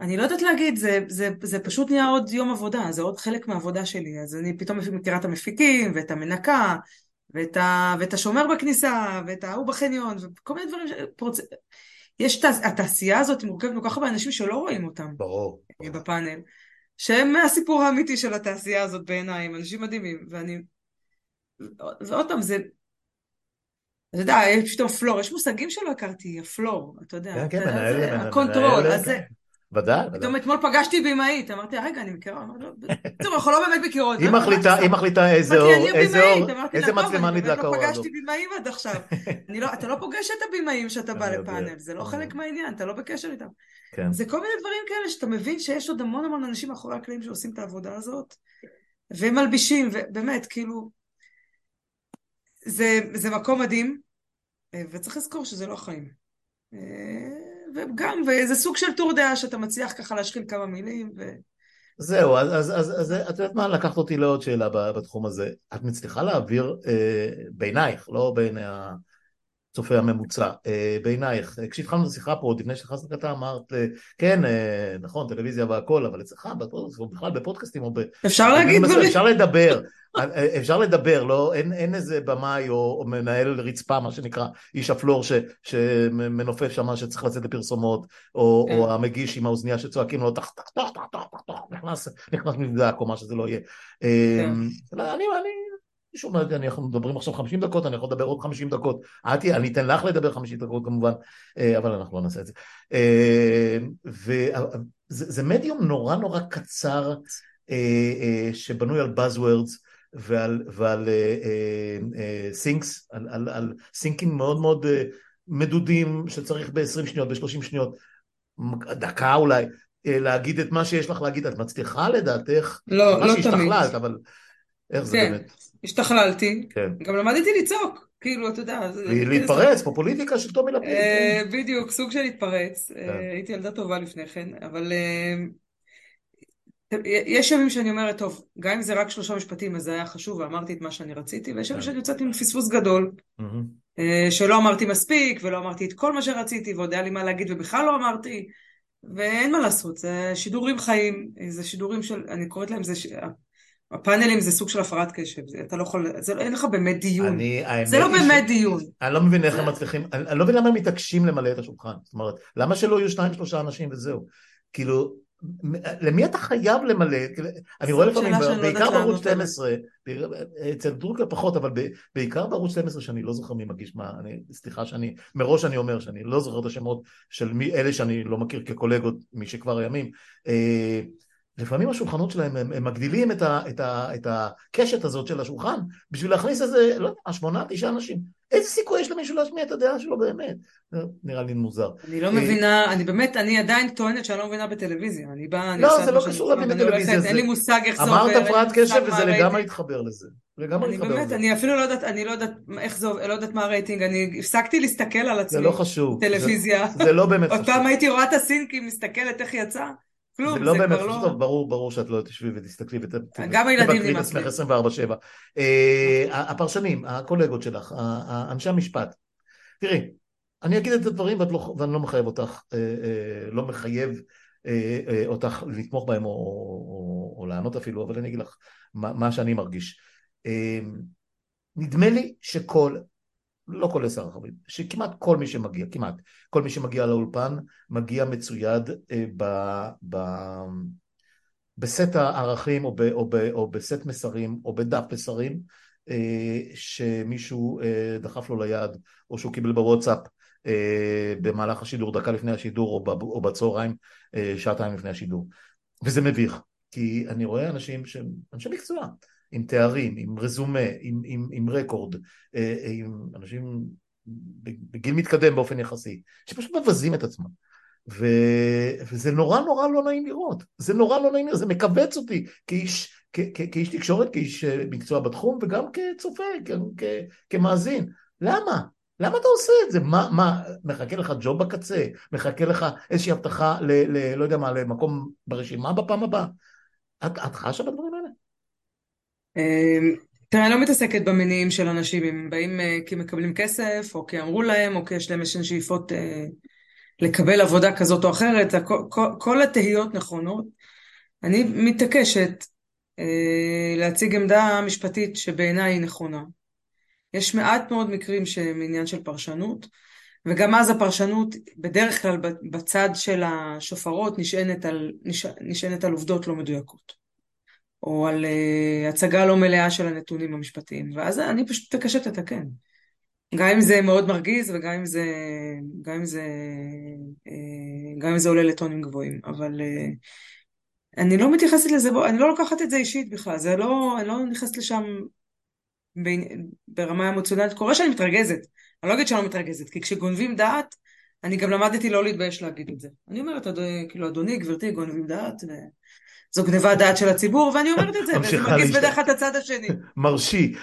B: אני לא יודעת להגיד, זה, זה, זה פשוט נהיה עוד יום עבודה, זה עוד חלק מהעבודה שלי, אז אני פתאום מכירה את המפיקים, ואת המנקה, ואת, ה, ואת השומר בכניסה, ואת ההוא בחניון, וכל מיני דברים, פרוצ... יש, את התעשייה הזאת מורכבת מכל כך הרבה אנשים שלא רואים אותם.
A: ברור.
B: בפאנל. שהם הסיפור האמיתי של התעשייה הזאת בעיניי, הם אנשים מדהימים, ואני... ועוד פעם, זה... אתה יודע, יש פתאום floor, יש מושגים שלא הכרתי, ה floor, אתה יודע.
A: כן, כן, מנהל,
B: ה control, אז זה...
A: ודאי.
B: פתאום אתמול פגשתי בימאית, אמרתי, רגע, אני מכירה, [LAUGHS] טוב, אנחנו לא באמת מכירות.
A: היא מחליטה, היא מחליטה איזה אור, איזה אור, איזה מצלמה נדלקה
B: אור. לא פגשתי בימאים עד עכשיו. [LAUGHS] לא, אתה לא פוגש את הבימאים שאתה בא לפאנל, זה לא חלק מהעניין, אתה לא בקשר איתם.
A: כן.
B: זה כל מיני דברים כאלה שאתה מבין שיש עוד המון המון אנשים מאחורי הקלעים שעושים את העבודה הזאת, והם מלבישים, ובאמת, כאילו, זה מקום מדהים, וצריך לזכור שזה לא החיים. וגם, וזה סוג של טור דעה שאתה מצליח ככה להשחיל כמה מילים ו...
A: זהו, אז, אז, אז, אז את יודעת מה, לקחת אותי לעוד שאלה בתחום הזה. את מצליחה להעביר אה, בעינייך, לא בעיני הצופה הממוצע, אה, בעינייך, כשהתחלנו את השיחה פה, עוד לפני שנכנסת לכתה, אמרת, אה, כן, אה, נכון, טלוויזיה והכל, אבל אצלך, בכלל בפודקאסטים או ב...
B: אפשר להגיד דברים.
A: אפשר לדבר. אפשר לדבר, לא, אין, אין איזה במאי או, או מנהל רצפה, מה שנקרא, איש הפלור ש, שמנופף שם שצריך לצאת לפרסומות, או, כן. או המגיש עם האוזנייה שצועקים לו, תח, תח, תח, תח, תח, תח, נכנס, נכנס מבדק או מה שזה לא יהיה. כן. אמ, אני, אני, מישהו אומר, אנחנו מדברים עכשיו 50 דקות, אני יכול לדבר עוד 50 דקות. אתי, אני אתן לך לדבר 50 דקות כמובן, אה, אבל אנחנו לא נעשה את זה. אמ, וזה מדיום נורא נורא קצר, אה, אה, שבנוי על Buzzwords, ועל, ועל סינקס, על, על, על סינקים מאוד מאוד מדודים שצריך ב-20 שניות, ב-30 שניות, דקה אולי, להגיד את מה שיש לך להגיד, את מצליחה לדעתך?
B: לא, לא תמיד.
A: אבל איך זה
B: כן,
A: באמת?
B: השתכללתי, כן. גם למדתי לצעוק, כאילו, אתה יודע.
A: להתפרץ, פופוליטיקה של טומי לפיד.
B: כן. בדיוק, סוג של להתפרץ. כן. הייתי ילדה טובה לפני כן, אבל יש ימים שאני אומרת, טוב, גם אם זה רק שלושה משפטים, אז זה היה חשוב ואמרתי את מה שאני רציתי, ויש ימים
A: כן.
B: שאני יוצאת עם פספוס גדול, אה, שלא אמרתי מספיק, ולא אמרתי את כל מה שרציתי, ועוד היה לי מה להגיד ובכלל לא אמרתי, ואין מה לעשות, זה שידורים חיים, זה שידורים של, אני קוראת להם, זה, ש- הפאנלים זה סוג של הפרעת קשב, זה, אתה לא יכול, זה, אין לך באמת דיון,
A: אני,
B: זה לא
A: היא ש-
B: באמת דיון.
A: אני לא מבין איך הם מצליחים, אני, אני לא מבין למה הם מתעקשים למלא את השולחן. זאת אומרת, למה שלא יהיו שניים שלושה אנשים וזהו? כאילו, למי אתה חייב למלא? כאילו, אני רואה לפעמים,
B: לא
A: בעיקר בערוץ
B: לענות עליה.
A: 12, אצל דרוקר פחות, אבל בעיקר בערוץ 12 שאני לא זוכר מי מגיש מה, אני, סליחה שאני, מראש אני אומר שאני לא זוכר את השמות של מי, אלה שאני לא מכיר כקולגות משכבר הימים. לפעמים השולחנות שלהם, הם, הם מגדילים את, ה, את, ה, את הקשת הזאת של השולחן בשביל להכניס איזה, לא יודע, שמונה, תשעה אנשים. איזה סיכוי יש למישהו להשמיע את הדעה שלו באמת? זה נראה לי מוזר.
B: אני לא
A: אה,
B: מבינה, אני באמת, אני עדיין טוענת שאני לא מבינה בטלוויזיה. אני באה, אני
A: לא,
B: עושה
A: זה לא
B: מה שאני
A: קשור להבין בטלוויזיה,
B: אין לי
A: זה-
B: מושג איך זה עובר,
A: אמרת הפרעת קשב וזה. לגמרי התחבר לזה. לגמרי
B: אני
A: התחבר
B: באמת,
A: לזה.
B: אני אפילו לא יודעת, אני לא יודעת איך זה לא יודעת מה הרייטינג, אני הפסקתי להסתכל על
A: זה
B: עצמי
A: לא חשוב.
B: בטלוויזיה.
A: זה, זה לא באמת
B: עוד
A: חשוב.
B: פעם הייתי רואה את הסינקים, מסתכלת איך יצא, כלום,
A: זה
B: זה
A: לא באמת
B: כבר לא...
A: טוב, ברור, ברור שאת לא תשבי ותסתכלי
B: גם הילדים נמאס
A: עצמך
B: להם.
A: 24/7. אה, הפרשנים, הקולגות שלך, אנשי המשפט, תראי, אני אגיד את הדברים ואת לא, ואני לא מחייב אותך, אה, אה, לא מחייב אותך לתמוך בהם או, או, או לענות אפילו, אבל אני אגיד לך מה, מה שאני מרגיש. נדמה לי שכל, לא כל עשר רכבים, שכמעט כל מי שמגיע, כמעט, כל מי שמגיע לאולפן מגיע מצויד אה, ב, ב, בסט הערכים או, ב, או, ב, או בסט מסרים או בדף מסרים אה, שמישהו אה, דחף לו ליד או שהוא קיבל בוואטסאפ אה, במהלך השידור, דקה לפני השידור או, ב, או בצהריים, אה, שעתיים לפני השידור. וזה מביך, כי אני רואה אנשים שהם אנשי מקצוע, עם תארים, עם רזומה, עם, עם, עם רקורד, אה, עם אנשים בגיל מתקדם באופן יחסי, שפשוט מבזים את עצמם. ו... וזה נורא נורא לא נעים לראות, זה נורא לא נעים לראות, זה מכווץ אותי כאיש, כ... כ... כאיש תקשורת, כאיש אה, מקצוע בתחום וגם כצופה, כ... כ... כמאזין. למה? למה אתה עושה את זה? מה, מה, מחכה לך ג'וב בקצה? מחכה לך איזושהי הבטחה ל... ל... לא יודע מה, למקום ברשימה בפעם הבאה? את, את חשה בדברים האלה?
B: אמ, תראה, אני לא מתעסקת במניעים של אנשים, אם באים אה, כי מקבלים כסף, או כי אמרו להם, או כי יש להם איזשהן שאיפות אה, לקבל עבודה כזאת או אחרת, כל, התהיות נכונות. אני מתעקשת אה, להציג עמדה משפטית שבעיניי היא נכונה. יש מעט מאוד מקרים שהם עניין של פרשנות, וגם אז הפרשנות בדרך כלל בצד של השופרות נשענת על, נש, נשענת על עובדות לא מדויקות. או על uh, הצגה לא מלאה של הנתונים המשפטיים, ואז אני פשוט מתעקשת לתקן. גם אם זה מאוד מרגיז וגם אם זה, גם אם זה, uh, גם אם זה עולה לטונים גבוהים, אבל uh, אני לא מתייחסת לזה, אני לא לוקחת את זה אישית בכלל, זה לא, אני לא נכנסת לשם ברמה אמוציונלית, קורה שאני מתרגזת, אני לא אגיד שאני לא מתרגזת, כי כשגונבים דעת, אני גם למדתי לא להתבייש להגיד את זה. אני אומרת, כאילו, אדוני, גברתי, גונבים דעת. זו גניבת דעת של הציבור, ואני אומרת את זה, וזה מרגיז בדרך כלל את הצד השני.
A: מרשי.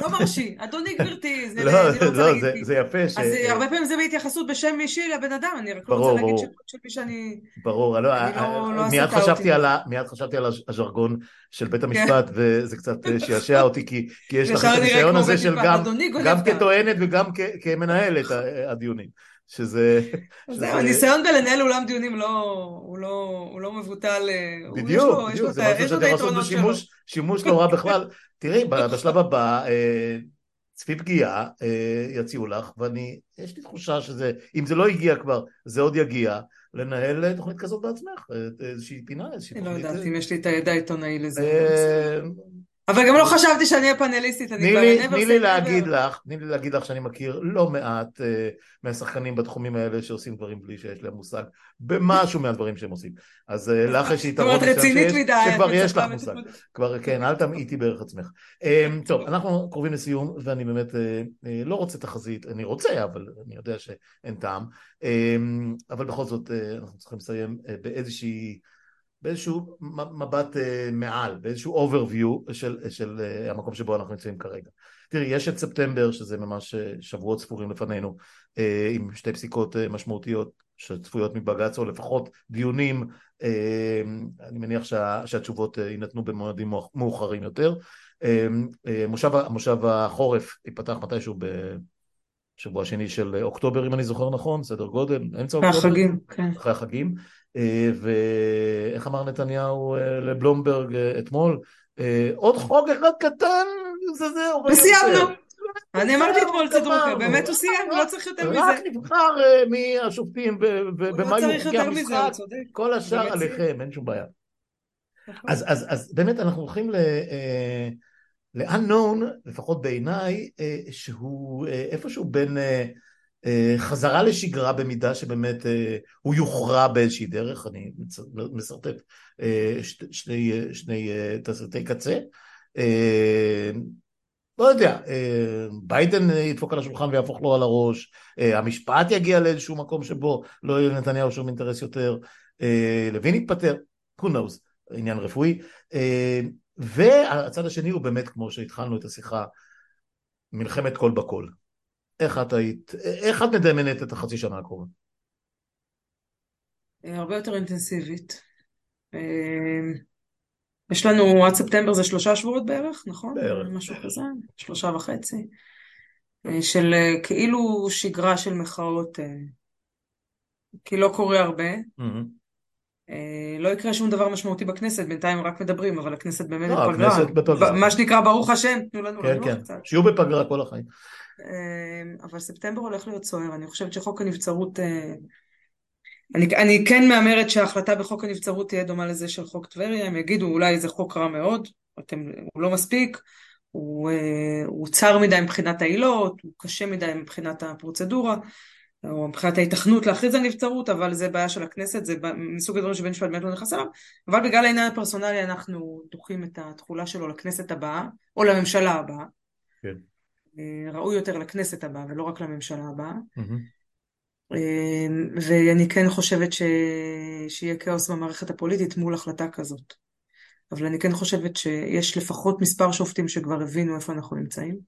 B: לא מרשי, אדוני גברתי, זה
A: לא,
B: אני לא רוצה להגיד
A: זה. זה יפה. ש...
B: אז הרבה פעמים זה בהתייחסות בשם אישי לבן אדם, אני רק לא
A: ברור,
B: רוצה להגיד של מי שאני...
A: ברור, לא,
B: אני לא- לא
A: מיד חשבתי. על ה- מיד חשבתי על הז'רגון של בית המשפט, וזה קצת אה, שעשע אותי, כי כי יש לך את הניסיון הזה של גם-. כטוענת וגם כמנהלת הדיונים, שזה...
B: זהו, הניסיון בלנהל אולם דיונים לא, הוא לא, הוא לא מבוטל, אה,
A: בדיוק, בדיוק, זה משהו
B: את
A: שאתם לעשות. בשימוש, שימוש לא רע בכלל. [LAUGHS] תראי, בשלב הבא, אה, צפי פגיעה אה, יציעו לך, ואני, יש לי תחושה שזה, אם זה לא הגיע כבר, זה עוד יגיע, לנהל תוכנית כזאת בעצמך, איזושהי פינה, איזושהי
B: אני לא
A: תוכנית.
B: יודעת אם יש לי את הידע העיתונאי לזה. אבל גם לא חשבתי שאני אהיה פאנליסטית, אני
A: תני
B: כבר
A: לי,
B: never
A: תני
B: say
A: לי
B: never.
A: להגיד לך, תני לי להגיד לך שאני מכיר לא מעט אה, מהשחקנים בתחומים האלה שעושים דברים בלי שיש להם מושג במשהו מהדברים שהם עושים. אז אה, לך יש
B: זאת
A: יתרון
B: אומרת,
A: מסוים
B: רצינית מדי,
A: שכבר יש לך מושג. כבר כן, אל תמעיטי בערך עצמך. אה, טוב, אנחנו קרובים לסיום, ואני באמת לא רוצה תחזית, אני רוצה, אבל אני יודע שאין טעם. אבל בכל זאת, אנחנו צריכים לסיים באיזושהי... באיזשהו מבט אה, מעל, באיזשהו overview של, של אה, המקום שבו אנחנו נמצאים כרגע. תראי, יש את ספטמבר, שזה ממש אה, שבועות ספורים לפנינו, עם שתי פסיקות משמעותיות שצפויות מבג"ץ, או לפחות דיונים, אני מניח שה, שהתשובות יינתנו במועדים מאוחרים יותר. מושב, מושב החורף ייפתח מתישהו בשבוע שני של אוקטובר, אם אני זוכר נכון, סדר גודל, אמצע אוקטובר.
B: אחרי החגים, כן.
A: אחרי החגים. ואיך אמר נתניהו לבלומברג אתמול? עוד חוק אחד קטן, זה זהו.
B: וסיימנו. אני אמרתי אתמול צדרוקה, באמת הוא סיים, לא צריך יותר מזה.
A: רק נבחר מהשופטים
B: במה יורגיע המשחק,
A: כל השאר עליכם, אין שום בעיה. אז באמת אנחנו הולכים ל-unknown, לפחות בעיניי, שהוא איפשהו בין חזרה לשגרה במידה שבאמת הוא יוכרע באיזושהי דרך, אני משרטט שני תסריטי קצה. לא יודע, ביידן ידפוק על השולחן ויהפוך לו על הראש, המשפט יגיע לאיזשהו מקום שבו לא יהיה לנתניהו שום אינטרס יותר, לוין יתפטר, who knows, עניין רפואי, והצד השני הוא באמת כמו שהתחלנו את השיחה, מלחמת קול בקול. איך את היית, איך את מדמיינת את החצי שנה הקרובה?
B: הרבה יותר אינטנסיבית. יש לנו עד ספטמבר זה שלושה שבועות בערך, נכון?
A: בערך.
B: משהו כזה, שלושה וחצי. של כאילו שגרה של מחאות, כי לא קורה הרבה. Mm-hmm. לא יקרה שום דבר משמעותי בכנסת, בינתיים רק מדברים, אבל הכנסת באמת
A: לא, בפגרה. בפגרה.
B: מה שנקרא ברוך השם, תנו לנו
A: כן, כן. קצת. שיהיו בפגרה כל החיים.
B: אבל ספטמבר הולך להיות סוער, אני חושבת שחוק הנבצרות אני, אני כן מהמרת שההחלטה בחוק הנבצרות תהיה דומה לזה של חוק טבריה, הם יגידו אולי זה חוק רע מאוד, אתם, הוא לא מספיק, הוא, אה, הוא צר מדי מבחינת העילות, הוא קשה מדי מבחינת הפרוצדורה, או מבחינת ההיתכנות להכריז על נבצרות, אבל זה בעיה של הכנסת, זה מסוג הדברים שבן משפט באמת לא נכנס אליו, אבל בגלל העניין הפרסונלי אנחנו דוחים את התחולה שלו לכנסת הבאה, או לממשלה הבאה.
A: כן.
B: אה, ראוי יותר לכנסת הבאה ולא רק לממשלה הבאה. Mm-hmm. ואני כן חושבת ש... שיהיה כאוס במערכת הפוליטית מול החלטה כזאת. אבל אני כן חושבת שיש לפחות מספר שופטים שכבר הבינו איפה אנחנו נמצאים,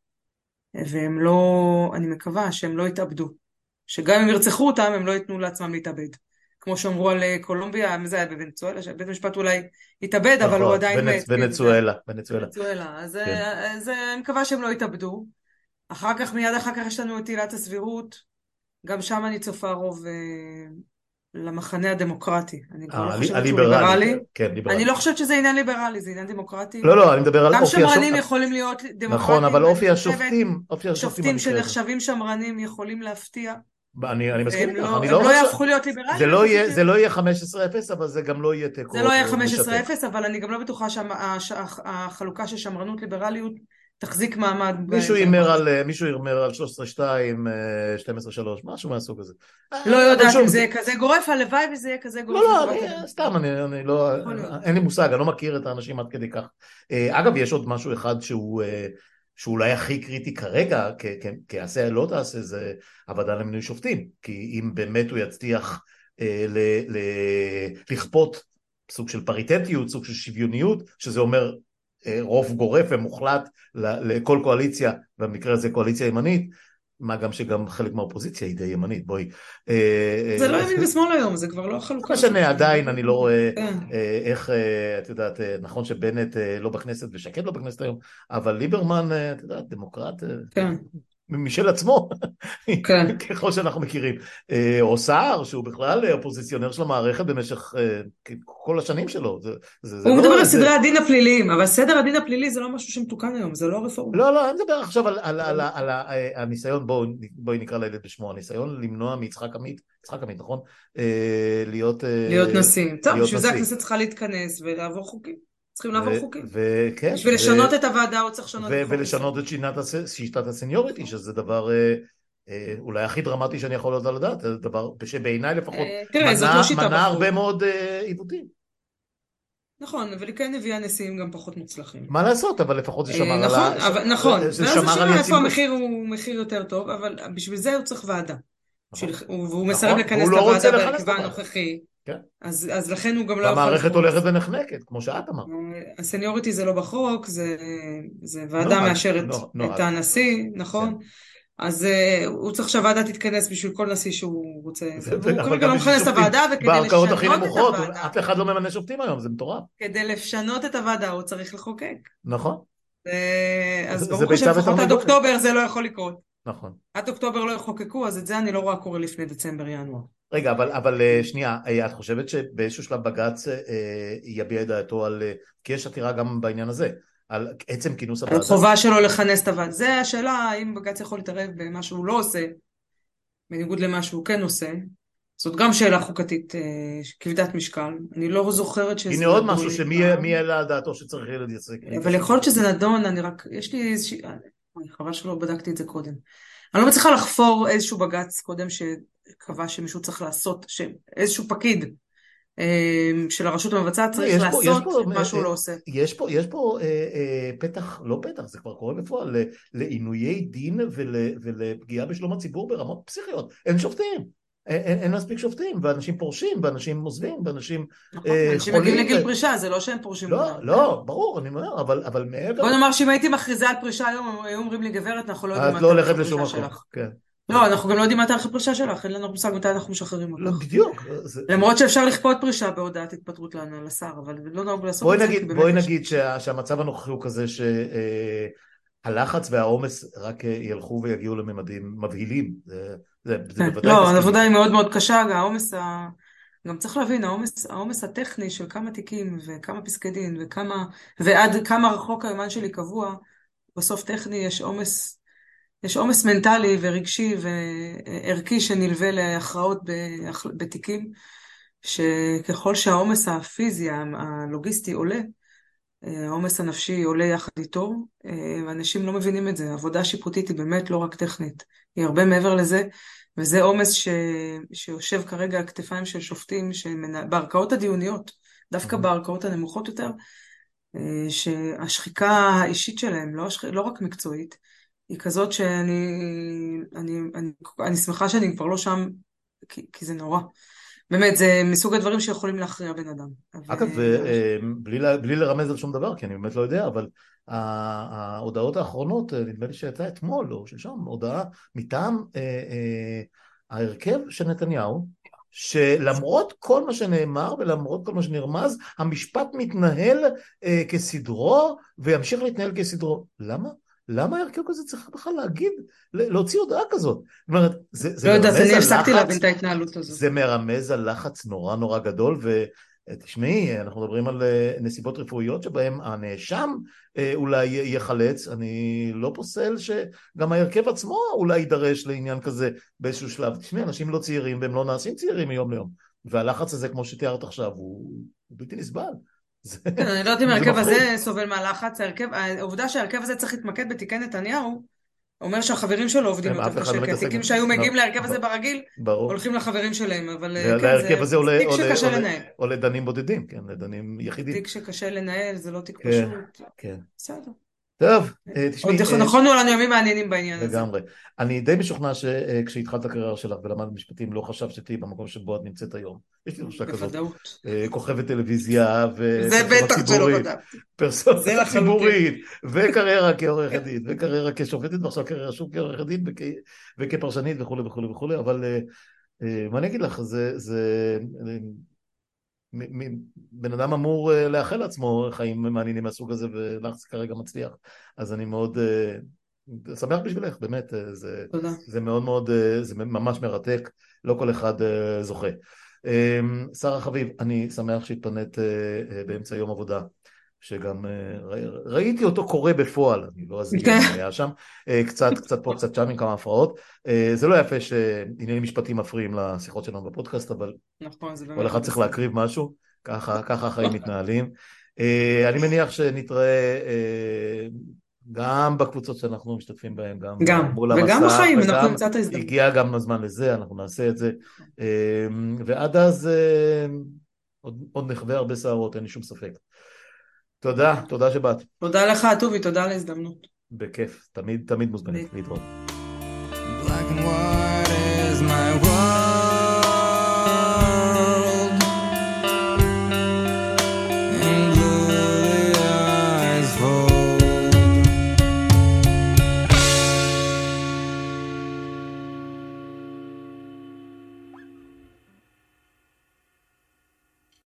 B: והם לא, אני מקווה שהם לא יתאבדו. שגם אם ירצחו אותם, הם לא ייתנו לעצמם להתאבד. כמו שאמרו על קולומביה, מי זה היה בוונצואלה, שבית המשפט אולי נכון, אבל הוא עדיין מת.
A: ונצואלה, ונצואלה.
B: ונצואלה. אז, כן. אז אני מקווה שהם לא יתאבדו. אחר כך, מיד אחר כך יש לנו את עילת הסבירות, גם שם אני צופה רוב אה, למחנה הדמוקרטי. אני כבר לא חושבת שהוא ליברלי.
A: כן, ליברלי.
B: אני לא חושבת שזה עניין ליברלי, זה עניין דמוקרטי.
A: לא, לא, אני מדבר על אופי
B: השופטים. גם שמרנים יכולים להיות דמוקרטיים.
A: נכון, אבל אופי השופטים, אופי השופטים
B: שופטים שנחשבים שמרנים יכולים להפתיע.
A: אני, אני מסכים איתך,
B: לא, אני לא... הם לא יהפכו להיות ליברליים.
A: זה לא יהיה, זה לא יהיה 15-0, אבל זה גם לא יהיה תיקו.
B: זה לא יהיה 15-0, אבל אני גם לא בטוחה שהחלוקה של שמרנות ליברליות תחזיק מעמד.
A: מישהו הימר על, מישהו הימר על 13-2, 12-3, משהו מהסוג הזה.
B: לא יודעת אם זה יהיה כזה גורף, הלוואי וזה יהיה כזה גורף.
A: לא, לא, סתם, אני, לא, אין לי מושג, אני לא מכיר את האנשים עד כדי כך. אגב, יש עוד משהו אחד שהוא... שאולי הכי קריטי כרגע, כעשה לא תעשה, זה הוועדה למינוי שופטים. כי אם באמת הוא יצליח אה, ל- ל- לכפות סוג של פריטטיות, סוג של שוויוניות, שזה אומר אה, רוב גורף ומוחלט לכל קואליציה, במקרה הזה קואליציה ימנית, מה גם שגם חלק מהאופוזיציה היא די ימנית, בואי.
B: אה, זה לא ימין ושמאל היום, זה כבר לא החלוקה.
A: לא משנה, עדיין אני לא רואה כן. איך, את יודעת, נכון שבנט לא בכנסת ושקד לא בכנסת היום, אבל ליברמן, את יודעת, דמוקרט.
B: כן.
A: משל עצמו,
B: כן. [LAUGHS]
A: ככל שאנחנו מכירים, אה, או סער שהוא בכלל אופוזיציונר של המערכת במשך אה, כל השנים שלו. זה, זה, זה
B: הוא לא מדבר על סדרי הדין הפליליים, אבל סדר הדין הפלילי זה לא משהו שמתוקן היום, זה לא רפורמה.
A: לא, לא, אני מדבר עכשיו על, על, על, על, על הניסיון, בואי בוא נקרא לילד בשמו, הניסיון למנוע מיצחק עמית, יצחק עמית, נכון? אה, להיות...
B: להיות נשיא. טוב, בשביל זה הכנסת צריכה להתכנס ולעבור חוקים. צריכים לעבור חוקים.
A: וכן.
B: בשביל לשנות את הוועדה הוא צריך לשנות את
A: החוק. ולשנות את שיטת הסניוריטי, שזה דבר אה, אה, אולי הכי דרמטי שאני יכול לדעת זה דבר שבעיניי לפחות
B: אה, לא
A: מנע הרבה מאוד עיוותים.
B: נכון, אבל היא כן הביאה נשיאים גם פחות מוצלחים.
A: מה לעשות, אבל לפחות זה שמר על
B: ה... נכון, זה שמר על איפה המחיר הוא מחיר יותר טוב, אבל בשביל זה הוא צריך ועדה. נכון. והוא מסרב נכון. לכנס את
A: לא
B: הוועדה בהרכבה הנוכחי.
A: כן.
B: אז, אז לכן הוא גם לא יכול...
A: המערכת הולכת ונחנקת, כמו שאת אמרת.
B: הסניוריטי זה לא בחוק, זה, זה ועדה לא, מאשרת לא, את הנשיא, נכון? כן. אז uh, הוא צריך שהוועדה תתכנס בשביל כל נשיא שהוא רוצה. והוא כרגע
A: גם
B: לא מכנס את הוועדה, וכדי
A: בערכאות הכי
B: לשנות את
A: נמוכות,
B: הוועדה,
A: אף אחד לא ממנה שופטים היום, זה מטורף.
B: כדי לשנות את הוועדה הוא צריך לחוקק.
A: נכון,
B: אה, אז
A: זה- זה
B: ברוך
A: ביצה
B: השם, לפחות עד. אוקטובר זה לא יכול לקרות.
A: נכון.
B: עד אוקטובר לא יחוקקו, אז את זה אני לא רואה קורה לפני דצמבר-ינואר.
A: רגע, אבל, אבל אה, שנייה, אה, את חושבת שבאיזשהו שלב בג"ץ אה, יביע את דעתו על, כי יש עתירה גם בעניין הזה, על עצם כינוס
B: על
A: הוועדה?
B: חובה שלו לכנס את הוועדה. זה השאלה האם בג"ץ יכול להתערב במה שהוא לא עושה, בניגוד למה שהוא כן עושה. זאת גם שאלה חוקתית כבדת משקל. אני לא זוכרת שזה...
A: הנה עוד משהו שמי העלה על דעתו שצריך יהיה להתעסק.
B: אבל יכול להיות שזה נדון, אני רק... יש לי איזושהי... חבל שלא בדקתי את זה קודם. אני לא מצליחה לחפור איזשהו בג"ץ קודם שקבע שמישהו צריך לעשות, שאיזשהו פקיד אה, של הרשות המבצעת צריך
A: פה-
B: לעשות
A: פה,
B: את מה
A: אה,
B: שהוא
A: אה,
B: לא עושה.
A: יש פה, יש פה אה, אה, פתח, לא פתח, זה כבר קורה בפועל, לעינויי דין ול, ולפגיעה בשלום הציבור ברמות פסיכיות. אין שופטים, אין, אין, אין מספיק שופטים, ואנשים פורשים, ואנשים עוזבים, ואנשים...
B: נכון,
A: אה,
B: אנשים מגיעים
A: חולים
B: לגיל
A: ו-
B: פרישה, זה לא שהם פורשים.
A: לא,
B: מוקדם.
A: לא, ברור, אני אומר, אבל, אבל מעבר...
B: בוא נאמר שאם הייתי מכריזה על פרישה היום, היו אומרים לי, גברת, אנחנו לא יודעים
A: את
B: מה
A: לא
B: תאריך
A: הולכת לשום מקום. כן.
B: לא, אנחנו גם לא יודעים מה תאריך הפרישה שלך, אין לנו מושג מתי אנחנו משחררים
A: לא,
B: אותך.
A: בדיוק. זה-
B: למרות שאפשר לכפות פרישה בהודעת התפטרות לשר, אבל לא נהוג לעשות
A: בואי
B: את זה.
A: בואי נגיד שה, שהמצב הנוכחי הוא כזה שהלחץ והעומס רק אה, ילכו ויגיעו לממדים מבהילים.
B: כן. לא. העבודה היא מאוד מאוד קשה, העומס ה... גם צריך להבין, העומס, העומס הטכני של כמה תיקים וכמה פסקי דין וכמה, ועד כמה רחוק היומן שלי קבוע, בסוף טכני יש עומס, יש עומס מנטלי ורגשי וערכי שנלווה להכרעות בתיקים, שככל שהעומס הפיזי, הלוגיסטי עולה, העומס הנפשי עולה יחד איתו, אה, ואנשים לא מבינים את זה. עבודה שיפוטית היא באמת לא רק טכנית, היא הרבה מעבר לזה, וזה עומס ש... שיושב כרגע על כתפיים של שופטים שמנ... בערכאות הדיוניות, דווקא
A: Mhm.
B: בערכאות הנמוכות יותר, אה, שהשחיקה האישית שלהם, לא, השח... לא רק מקצועית, היא כזאת שאני אני, אני, אני שמחה שאני כבר לא שם, כי, כי זה נורא. באמת, זה מסוג הדברים שיכולים להכריע בן אדם.
A: אגב,
B: ו-
A: אה, בלי, בלי לרמז על שום דבר, כי אני באמת לא יודע, אבל ההודעות האחרונות, אה, נדמה לי שיצאה אתמול או שלשום, הודעה מטעם אה, אה, ההרכב של נתניהו, שלמרות כל מה שנאמר ולמרות כל מה שנרמז, המשפט מתנהל אה, כסדרו וימשיך להתנהל כסדרו. למה? למה ההרכב כזה צריך בכלל להגיד, להוציא הודעה כזאת? זאת אומרת, זה, זה
B: לא יודעת,
A: מרמז
B: אני
A: על
B: הפסקתי להבין את ההתנהלות הזאת.
A: זה מרמז על לחץ נורא נורא גדול ותשמעי, אנחנו מדברים על אה, נסיבות רפואיות שבהם הנאשם אה, אולי ייחלץ, אני לא פוסל שגם ההרכב עצמו אולי יידרש לעניין כזה באיזשהו שלב. תשמעי, אנשים לא צעירים והם לא נעשים צעירים מיום ליום, והלחץ הזה כמו שתיארת עכשיו הוא בלתי נסבל.
B: כן, אני לא יודעת אם ההרכב. הזה סובל מהלחץ, העובדה שההרכב הזה צריך להתמקד בתיקי נתניהו, אומר שהחברים שלו עובדים יותר
A: אחד לא
B: קשה, כי התיקים. שהיו מגיעים
A: לא,
B: להרכב הזה. ברגיל. הולכים לחברים שלהם, אבל אה, כן, זה תיק שקשה לנהל.
A: או לדנים בודדים, כן, לדנים יחידים.
B: תיק שקשה לנהל, זה לא תיק
A: כן,
B: פשוט.
A: כן.
B: בסדר.
A: טוב, אה, תשמעי,
B: עוד
A: אה,
B: נכונו לנו ימים מעניינים בעניין הזה.
A: לגמרי. אני די משוכנע שכשהתחלת הקריירה שלך ולמדת משפטים לא חשבת שתהיי במקום שבו את נמצאת היום. יש לי תחושה כזאת.
B: בוודאות.
A: אה, כוכבת טלוויזיה
B: זה
A: ופרסונה
B: בטח שלא בדקתי.
A: פרסונה
B: זה.
A: ציבורית, וקריירה כעורכת דין, וקריירה כשופטת, ועכשיו קריירה שוב כעורכת דין וכ- וכפרשנית וכולי וכולי וכולי, אבל מה אני אגיד לך, זה... בן אדם אמור אה, לאחל לעצמו חיים מעניינים מהסוג הזה, ולך זה כרגע מצליח. אז אני מאוד אה, שמח בשבילך, באמת, אה, זה...
B: תודה.
A: זה מאוד מאוד, זה ממש מרתק, לא כל אחד זוכה. שרה חביב, אני שמח שהתפנית באמצע יום עבודה, שגם אה, ראיתי אותו קורה בפועל, אני לא
B: כן.
A: מה היה שם, אה, קצת, קצת פה, קצת שם עם כמה הפרעות. אה, זה לא יפה שעניינים משפטיים מפריעים לשיחות שלנו בפודקאסט, אבל
B: נכון.
A: כל אחד צריך להקריב משהו, ככה, ככה החיים מתנהלים. אני מניח שנתראה אה, גם בקבוצות שאנחנו משתתפים בהן, גם,
B: גם,
A: מול
B: וגם
A: המסך,
B: בחיים, אנחנו
A: וגם
B: נמצא את ההזדמנות.
A: הגיע גם הזמן לזה, אנחנו נעשה את זה. אה, ועד אז עוד, עוד נחווה הרבה שערות, אין לי שום ספק. תודה, תודה שבאת.
B: תודה לך, טובי, תודה על ההזדמנות.
A: בכיף, תמיד, תמיד מוזמנת להתראות.
C: black and white.